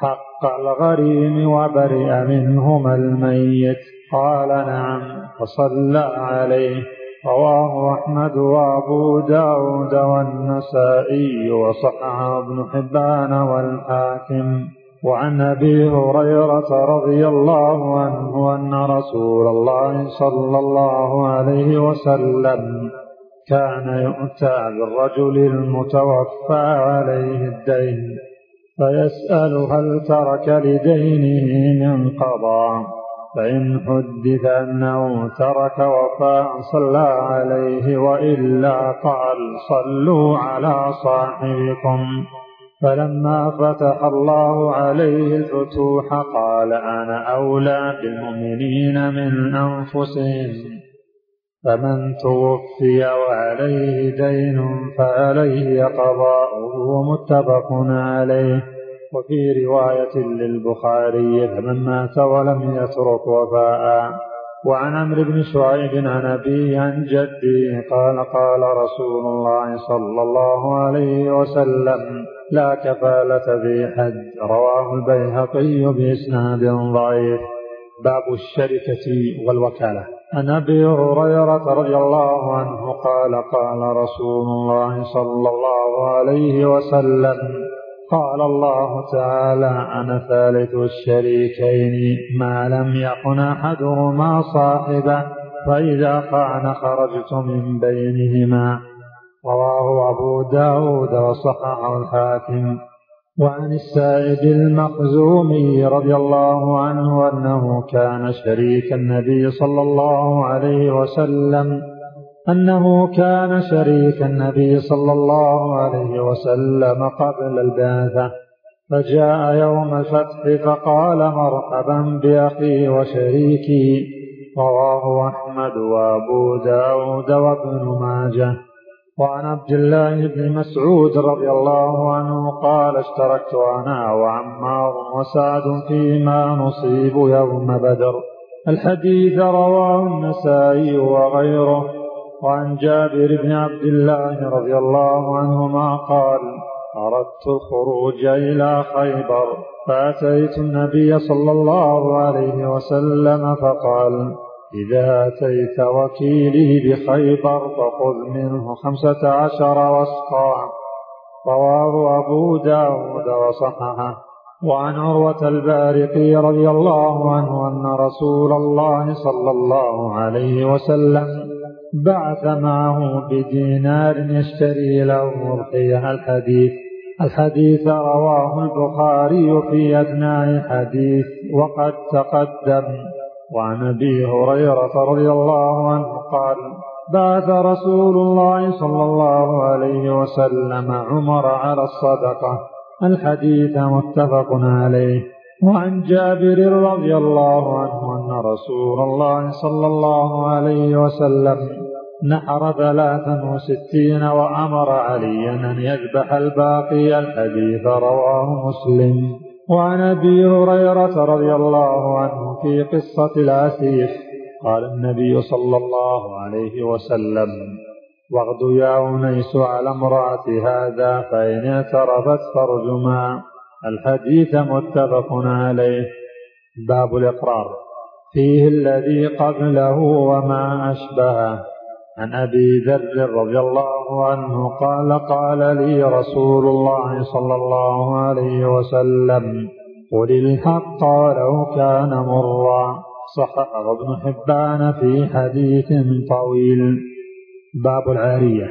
حق الغريم وبرئ منهما الميت. قال نعم فصلى عليه. رواه أحمد وأبو داود والنسائي وصححه ابن حبان والحاكم. وعن أبي هريرة رضي الله عنه أن رسول الله صلى الله عليه وسلم كان يؤتى بالرجل المتوفى عليه الدين فيسأل هل ترك لدينه من قضاء. فإن حدث أنه ترك وفاء صلى عليه وإلا قال صلوا على صاحبكم. فلما فتح الله عليه الفتوح قال أنا أولى بالمؤمنين من أنفسهم. فمن توفي وعليه دين فعليه قضاؤه متفق عليه. وفي رواية للبخاري فمن مات ولم يترك وفاء. وعن عمرو بن شعيب عن أبيه عن جده قال قال رسول الله صلى الله عليه وسلم لا كفالة في حج. رواه البيهقي بإسناد ضعيف. باب الشركة والوكالة. عن أبي هريرة رضي الله عنه قال قال رسول الله صلى الله عليه وسلم قال الله تعالى أنا ثالث الشريكين ما لم يكن أحدهما صاحبا فإذا قعن خرجت من بينهما. رواه أبو داود وصححه الحاكم. وعن السائب المخزومي رضي الله عنه أنه كان شريك النبي صلى الله عليه وسلم. أنه كان شريك النبي صلى الله عليه وسلم قبل البعثة فجاء يوم الفتح فقال مرحبا بأخي وشريكي رواه أحمد وأبو داود وابن ماجه. وعن عبد الله بن مسعود رضي الله عنه قال اشتركت أنا وعمار وسعد فيما نصيب يوم بدر. الحديث رواه النسائي وغيره. وعن جابر بن عبد الله رضي الله عنهما قال أردت الخروج إلى خيبر. فأتيت النبي صلى الله عليه وسلم فقال إذا أتيت وكيلي بخيبر فخذ منه خمسة عشر وسقا. رواه أبو داود وصححه. وعن عروة البارقي رضي الله عنه أن رسول الله صلى الله عليه وسلم بعث معه بدينار يشتري له مرقية الحديث. الحديث رواه البخاري في أثناء حديث. وقد تقدم. وعن أبي هريرة رضي الله عنه قال بعث رسول الله صلى الله عليه وسلم عمر على الصدقة. الحديث متفق عليه. وعن جابر رضي الله عنه أن رسول الله صلى الله عليه وسلم نحر ثلاثا وستين وأمر عليا أن يذبح الباقي الحديث رواه مسلم. وعن أبي هريرة رضي الله عنه في قصة العسيف قال النبي صلى الله عليه وسلم واغد يا أنيس على امرأة هذا فإن اعترفت فارجما. الحديث متفق عليه. باب الإقرار فيه الذي قبله وما أشبهه. عن أبي ذر رضي الله عنه قال قال لي رسول الله صلى الله عليه وسلم قل الحق ولو كان مرا. صححه ابن حبان في حديث طويل. باب العارية.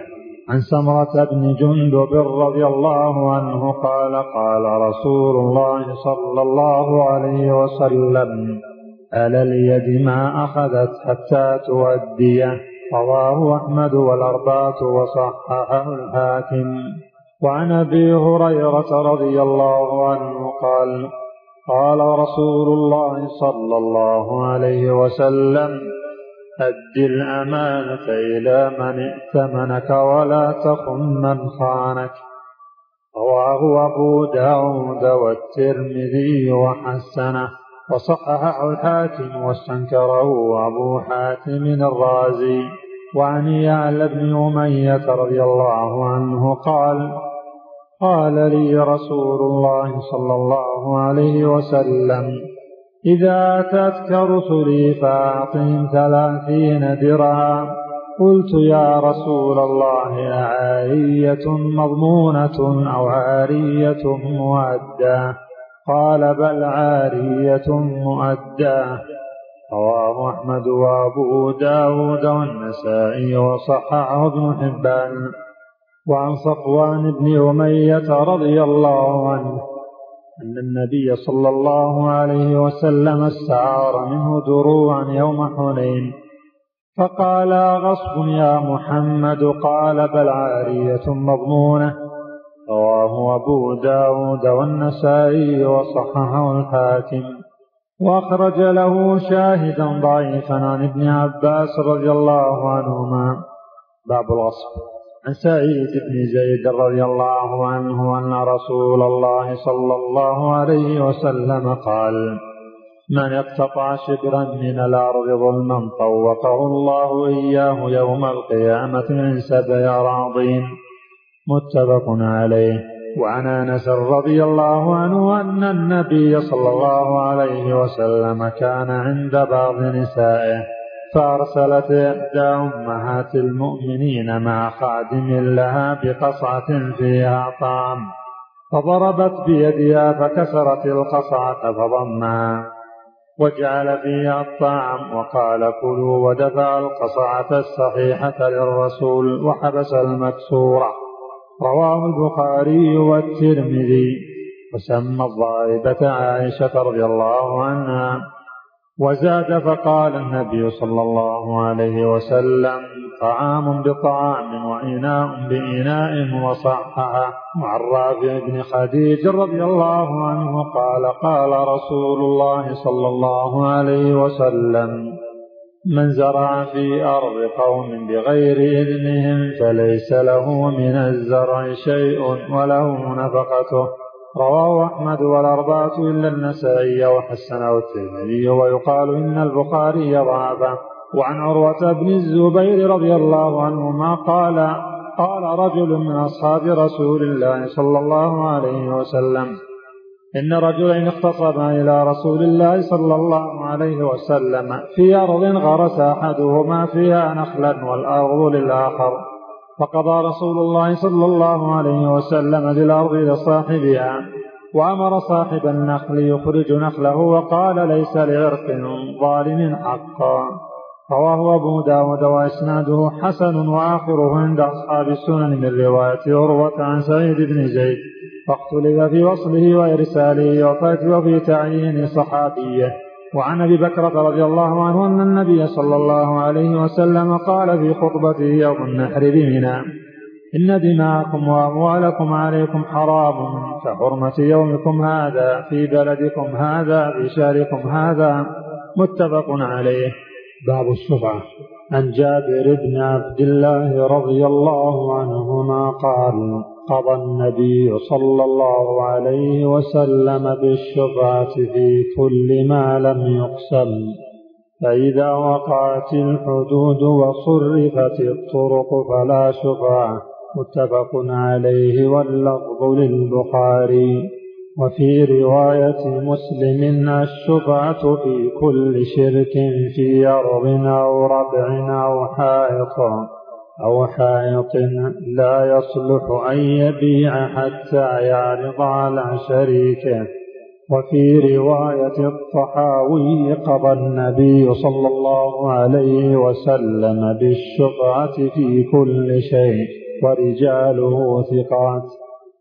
عن سمرة بن جندب رضي الله عنه قال قال رسول الله صلى الله عليه وسلم ألا اليد ما أخذت حتى تؤديه رواه أحمد والأربعة وصححه الحاكم. وعن أبي هريرة رضي الله عنه قال قال رسول الله صلى الله عليه وسلم أد الأمانة إلى من ائتمنك ولا تخن من خانك. رواه أبو داود والترمذي وحسنه. وصححه الحاكم واستنكره أبو حاتم الرازي. وعن يعلى بن أمية رضي الله عنه قال قال لي رسول الله صلى الله عليه وسلم إذا أتتك رسلي فأعطهم ثلاثين درعا قلت يا رسول الله أعارية مضمونة أو عارية مؤدة؟ قال بل عارية مؤداه رواه أحمد وأبو داود والنسائي وصححه ابن حبان. وعن صفوان بن أمية رضي الله عنه أن النبي صلى الله عليه وسلم استعار منه دروعا يوم حنين فقال غصب يا محمد؟ قال بل عارية مضمونة رواه أبو داود والنسائي وصححه الحاكم. وأخرج له شاهدا ضعيفا عن ابن عباس رضي الله عنهما. باب الغصب. عن سعيد بن زيد رضي الله عنه أن رسول الله صلى الله عليه وسلم قال من اقتطع شبرا من الأرض ظلما طوقه الله إياه يوم القيامة من سبع أراضين. متفق عليه. وعن أنس رضي الله عنه أن النبي صلى الله عليه وسلم كان عند بعض نسائه فأرسلت إحدى أمهات المؤمنين مع خادم لها بقصعة فيها طعام فضربت بيدها فكسرت القصعة فضمها وجعل فيها الطعام وقال كلوا ودفع القصعة الصحيحة للرسول وحبس المكسورة. رواه البخاري والترمذي وسمى الضاربة عائشة رضي الله عنها وزاد فقال النبي صلى الله عليه وسلم طعام بطعام وإناء بإناء وصححة وعن رافع بن خديج رضي الله عنه قال قال رسول الله صلى الله عليه وسلم من زرع في أرض قوم بغير إذنهم فليس له من الزرع شيء وله نفقته. رواه أحمد والأربعة إلا النسائي وحسنه الترمذي ويقال إن البخاري ضعفه. وعن عروة بن الزبير رضي الله عنهما قال قال رجل من أصحاب رسول الله صلى الله عليه وسلم إن رجلين اختصما إلى رسول الله صلى الله عليه عليه وسلم في أرض غرس أحدهما فيها نخلا والأرض للآخر. فقضى رسول الله صلى الله عليه وسلم بالأرض لصاحبها وأمر صاحب النخل يخرج نخله وقال ليس لعرق ظالم حقا. رواه أبو داود وإسناده حسن وآخره عند أصحاب السنن من رواية عروة عن سعيد بن زيد. فاختلف في وصله وإرساله وفي تعيين صحابيه. وعن أبي بكرة رضي الله عنه أن النبي صلى الله عليه وسلم قال في خطبته يوم النحر بمنى إن دماءكم وأموالكم عليكم حرام كحرمة يومكم هذا في بلدكم هذا في شهركم هذا متفق عليه. باب الشفعة عن جابر بن عبد الله رضي الله عنهما قال قضى النبي صلى الله عليه وسلم بالشفعة في كل ما لم يقسم. فإذا وقعت الحدود وصرفت الطرق فلا شفعة متفق عليه واللفظ للبخاري. وفي رواية مسلم الشفعة في كل شرك في أرض أو ربع أو حائط. أو حائط لا يصلح أن يبيع حتى يعرض على شريكه. وفي رواية الطحاوي قضى النبي صلى الله عليه وسلم بالشفعة في كل شيء ورجاله ثقات.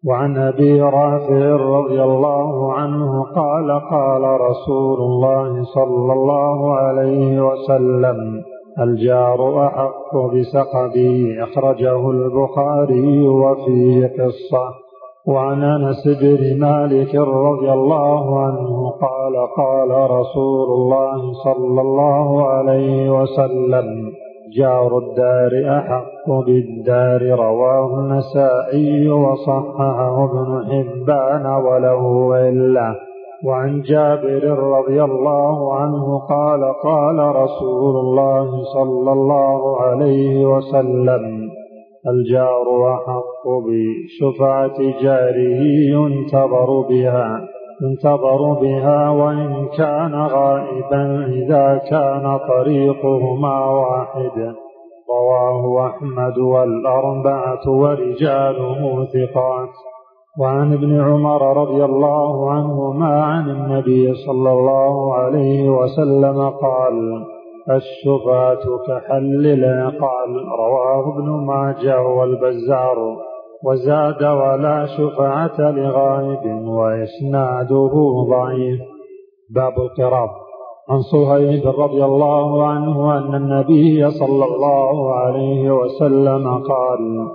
وعن أبي رافع رضي الله عنه قال قال رسول الله صلى الله عليه وسلم الجار أحق بسقبه أخرجه البخاري وفيه قصة. وعن أنس بن مالك رضي الله عنه قال قال رسول الله صلى الله عليه وسلم جار الدار أحق بالدار رواه النسائي وصححه ابن حبان وله إلا. وعن جابر رضي الله عنه قال قال رسول الله صلى الله عليه وسلم الجار أحق بشفعة جاره ينتظر بها ينتظر بها وإن كان غائبا إذا كان طريقهما واحد. رواه أحمد والأربعة ورجاله ثقات. وعن ابن عمر رضي الله عنهما عن النبي صلى الله عليه وسلم قال الشفاة كحل العقال. رواه ابن ماجه والبزار. وزاد ولا شفعة لغائب وإسناده ضعيف. باب القراب عن صهيب رضي الله عنه أن النبي صلى الله عليه وسلم قال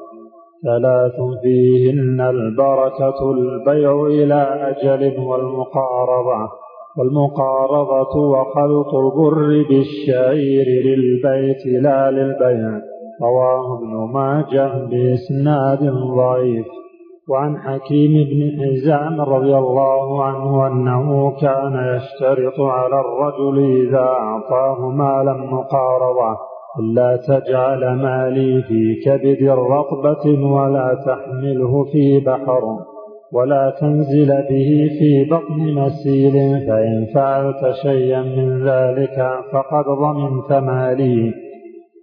ثلاث فيهن البركة البيع إلى أجل والمقارضة والمقارضة وخلط البر بالشعير للبيت لا للبيع. رواه ابن ماجه بإسناد ضعيف. وعن حكيم بن حزام رضي الله عنه أنه كان يشترط على الرجل إذا أعطاه مالا مقارضة. ألا تجعل مالي في كبد رطبة ولا تحمله في بحر ولا تنزل به في بطن مسيل فإن فعلت شيئا من ذلك فقد ضمنت مالي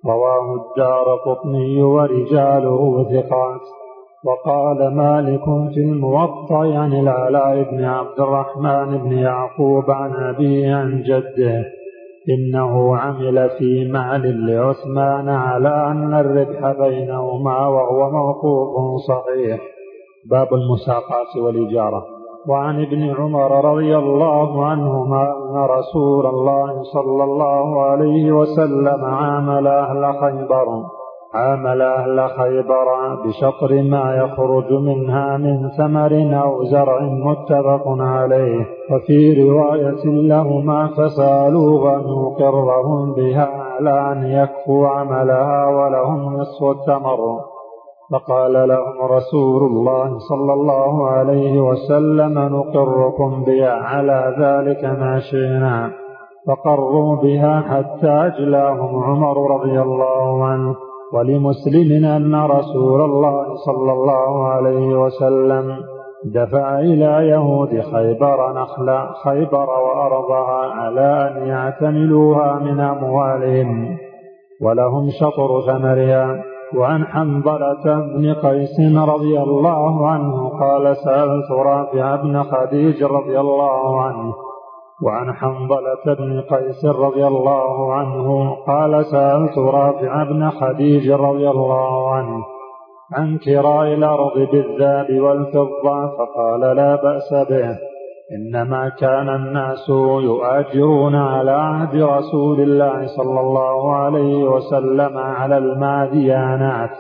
رواه الدار قطني ورجاله ثقات. وقال مالك في الموطأ عن العلاء بن عبد الرحمن بن يعقوب عن أبيه عن جده إنه عمل في مال لعثمان على أن الربح بينهما وهو موقوف صحيح. باب المساقات والإجارة. وعن ابن عمر رضي الله عنهما أن رسول الله صلى الله عليه وسلم عامل أهل خيبر. عامل أهل خيبر بشطر ما يخرج منها من ثمر أو زرع متفق عليه. وفي رواية لهما فسألوه أن يقرهم بها على أن يكفوا عملها ولهم نصف التمر فقال لهم رسول الله صلى الله عليه وسلم نقركم بها على ذلك ما شئنا. فقروا بها حتى أجلاهم عمر رضي الله عنه. ولمسلم أن رسول الله صلى الله عليه وسلم دفع إلى يهود خيبر نخل خيبر وأرضها على أن يعتملوها من أموالهم ولهم شطر ثمرها. وعن حنظلة بن قيس رضي الله عنه قال سألت رافع بن خديج رضي الله عنه وعن حنظلة بن قيس رضي الله عنه قال سألت رافع بن خديج رضي الله عنه عن كراء الأرض بالذهب والفضة فقال لا بأس به إنما كان الناس يؤاجرون على عهد رسول الله صلى الله عليه وسلم على الماديانات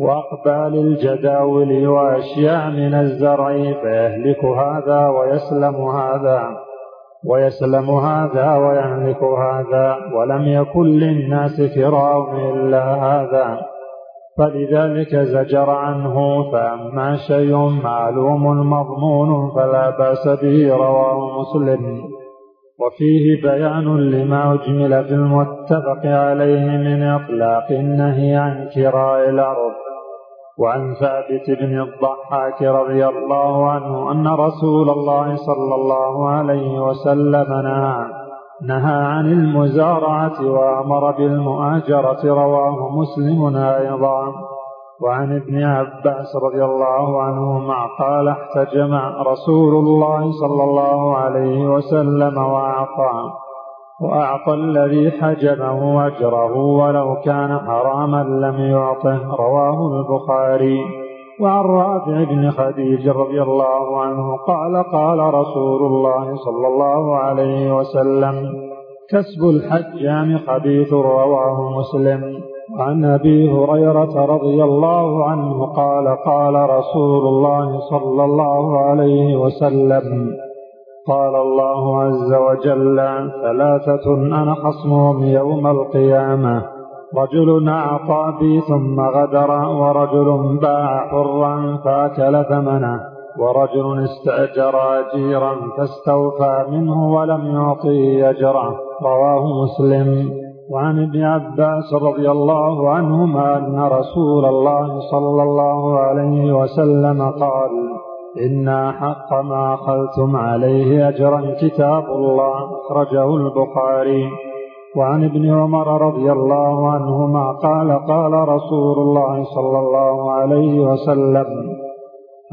وأقبال الجداول وأشياء من الزرع فيهلك هذا ويسلم هذا. ويسلم هذا ويهلك هذا ولم يكن للناس فراء إلا هذا. فلذلك زجر عنه فأما شيء معلوم مضمون فلا بأس به رواه مسلم. وفيه بيان لما أجمل في المتفق عليه من إطلاق النهي عن كراء الأرض. وعن ثابت بن الضحاك رضي الله عنه أن رسول الله صلى الله عليه وسلم نهى نهى عن المزارعة وأمر بالمؤاجرة رواه مسلم أيضا. وعن ابن عباس رضي الله عنهما قال احتجم رسول الله صلى الله عليه وسلم وأعطى وأعطى الذي حجمه أجره ولو كان حراما لم يعطه رواه البخاري. وعن رافع بن خديج رضي الله عنه قال قال رسول الله صلى الله عليه وسلم كسب الحجام خبيث رواه مسلم. عن أبي هريرة رضي الله عنه قال قال رسول الله صلى الله عليه وسلم قال الله عز وجل ثلاثة أنا خصمهم يوم القيامة. رجل أعطى بي ثم غدر ورجل باع حرا فأكل ثمنه ورجل استأجر أجيرا فاستوفى منه ولم يعطيه أجره. رواه مسلم. وعن ابن عباس رضي الله عنهما أن رسول الله صلى الله عليه وسلم قال إن حق ما أخذتم عليه أجرا كتاب الله أخرجه البخاري. وعن ابن عمر رضي الله عنهما قال قال رسول الله صلى الله عليه وسلم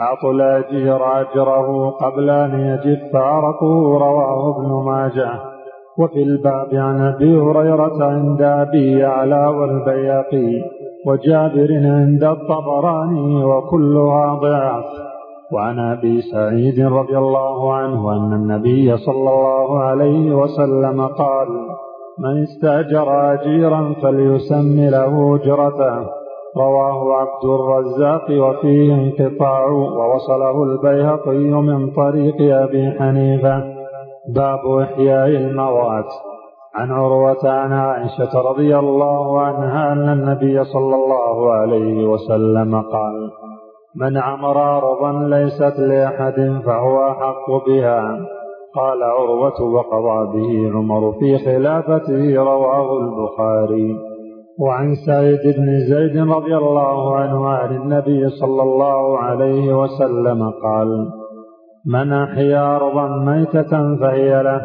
أعطوا الأجير أجره قبل أن يجف عرقه رواه ابن ماجه. وفي الباب عن أبي هريرة عند أبي يعلى والبياقي وجابر عند الطبراني وكلها ضعف وعن أبي سعيد رضي الله عنه أن النبي صلى الله عليه وسلم قال من استأجر أجيرا فليسم له أجرته رواه عبد الرزاق وفيه انقطاع ووصله البيهقي من طريق أبي حنيفة. باب إحياء الموات. عن عروة عن عائشة رضي الله عنها أن النبي صلى الله عليه وسلم قال من عمر أرضا ليست لأحد فهو أحق بها. قال عروة وقضى به عمر في خلافته رواه البخاري. وعن سعيد بن زيد رضي الله عنه عن النبي صلى الله عليه وسلم قال من أحيا أرضا ميتة فهي له.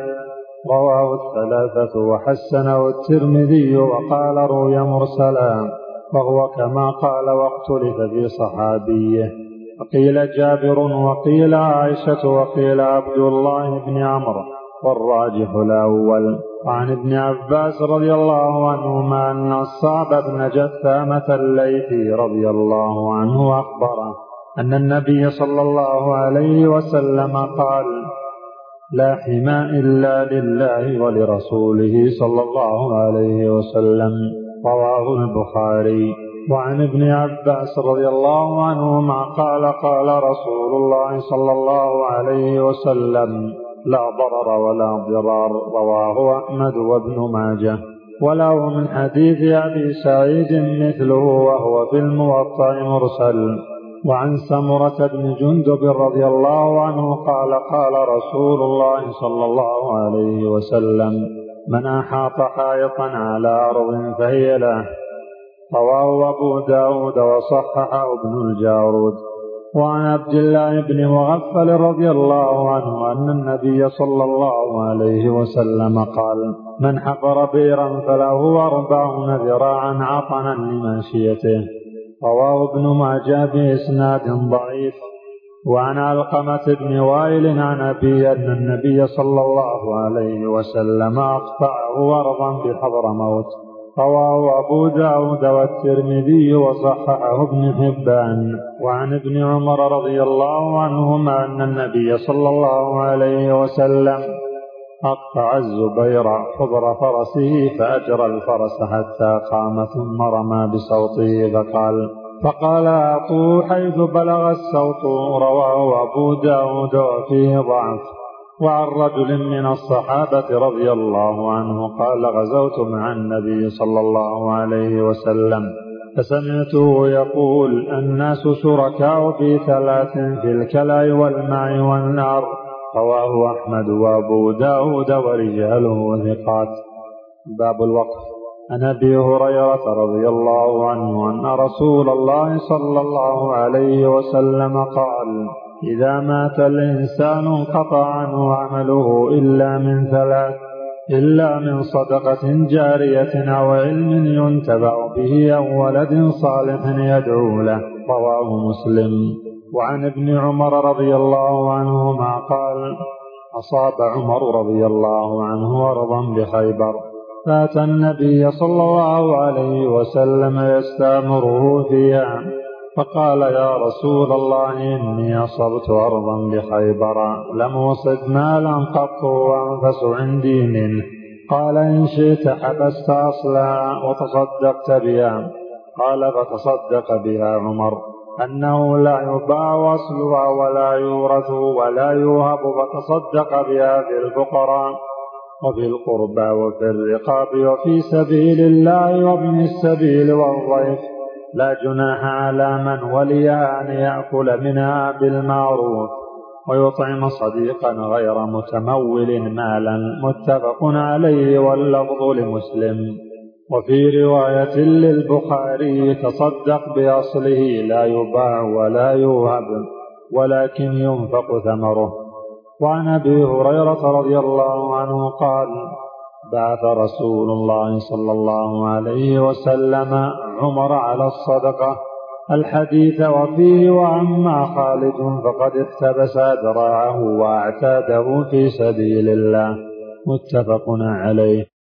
رواه الثلاثة وحسنه الترمذي وقال روي مرسلا. وهو كما قال واختلف في صحابيه. وقيل جابر وقيل عائشة وقيل عبد الله بن عمرو والراجح الأول. وعن ابن عباس رضي الله عنهما أن الصعب بن جثامة الليثي رضي الله عنه أخبره أن النبي صلى الله عليه وسلم قال لا حماء إلا لله ولرسوله صلى الله عليه وسلم. رواه البخاري. وعن ابن عباس رضي الله عنهما قال قال رسول الله صلى الله عليه وسلم لا ضرر ولا ضرار رواه أحمد وابن ماجه. وله من حديث أبي سعيد مثله وهو في الموطأ مرسل. وعن سمرة بن جندب رضي الله عنه قال قال رسول الله صلى الله عليه وسلم من أحاط حائطا على أرض فهي له. رواه أبو داود وصححه ابن الجارود. وعن عبد الله بن مغفل رضي الله عنه أن النبي صلى الله عليه وسلم قال من حفر بيرا فله أربعون ذراعا عطنا لماشيته رواه ابن ماجه بإسناد ضعيف. وعن علقمة بن وائل عن أبي أن النبي صلى الله عليه وسلم أقطعه أرضا بحضر موت. رواه أبو داود والترمذي وصححه ابن حبان. وعن ابن عمر رضي الله عنهما أن النبي صلى الله عليه وسلم أقطع الزبير حضر فرسه فأجرى الفرس حتى قام ثم رمى بصوته فقال فقال أعطوه حيث بلغ الصوت رواه أبو داود وفيه ضعف. وعن رجل من الصحابة رضي الله عنه قال غزوت مع النبي صلى الله عليه وسلم فسمعته يقول الناس شركاء في ثلاث في الكلاء والماء والنار رواه أحمد وأبو داود ورجاله ثقات. باب الوقف. عن أبي هريرة رضي الله عنه أن رسول الله صلى الله عليه وسلم قال إذا مات الإنسان انقطع عنه عمله إلا من ثلاث إلا من صدقة جارية أو علم ينتفع به أو ولد صالح يدعو له. رواه مسلم. وعن ابن عمر رضي الله عنهما قال أصاب عمر رضي الله عنه أرضا بخيبر. فأتى النبي صلى الله عليه وسلم يستأمره فيها. فقال يا رسول الله إني أصبت أرضا بخيبر لم أصب مالا قط وأنفس عندي منه. قال إن شئت حبست أصلها وتصدقت بها. قال فتصدق بها عمر. أنه لا يباع أصلها ولا يورث ولا يوهب فتصدق بها في الفقراء. وفي القربى وفي الرقاب وفي سبيل الله وابن السبيل والضيف. لا جناح على من وليها أن يأكل منها بالمعروف ويطعم صديقا غير متمول مالا. متفق عليه واللفظ لمسلم. وفي رواية للبخاري تصدق بأصله لا يباع ولا يوهب ولكن ينفق ثمره. وعن أبي هريرة رضي الله عنه قال بعث رسول الله صلى الله عليه وسلم عمر على الصدقة الحديث وفيه وأما خالد فقد اقتبس ذراعه واعتاده في سبيل الله متفق عليه.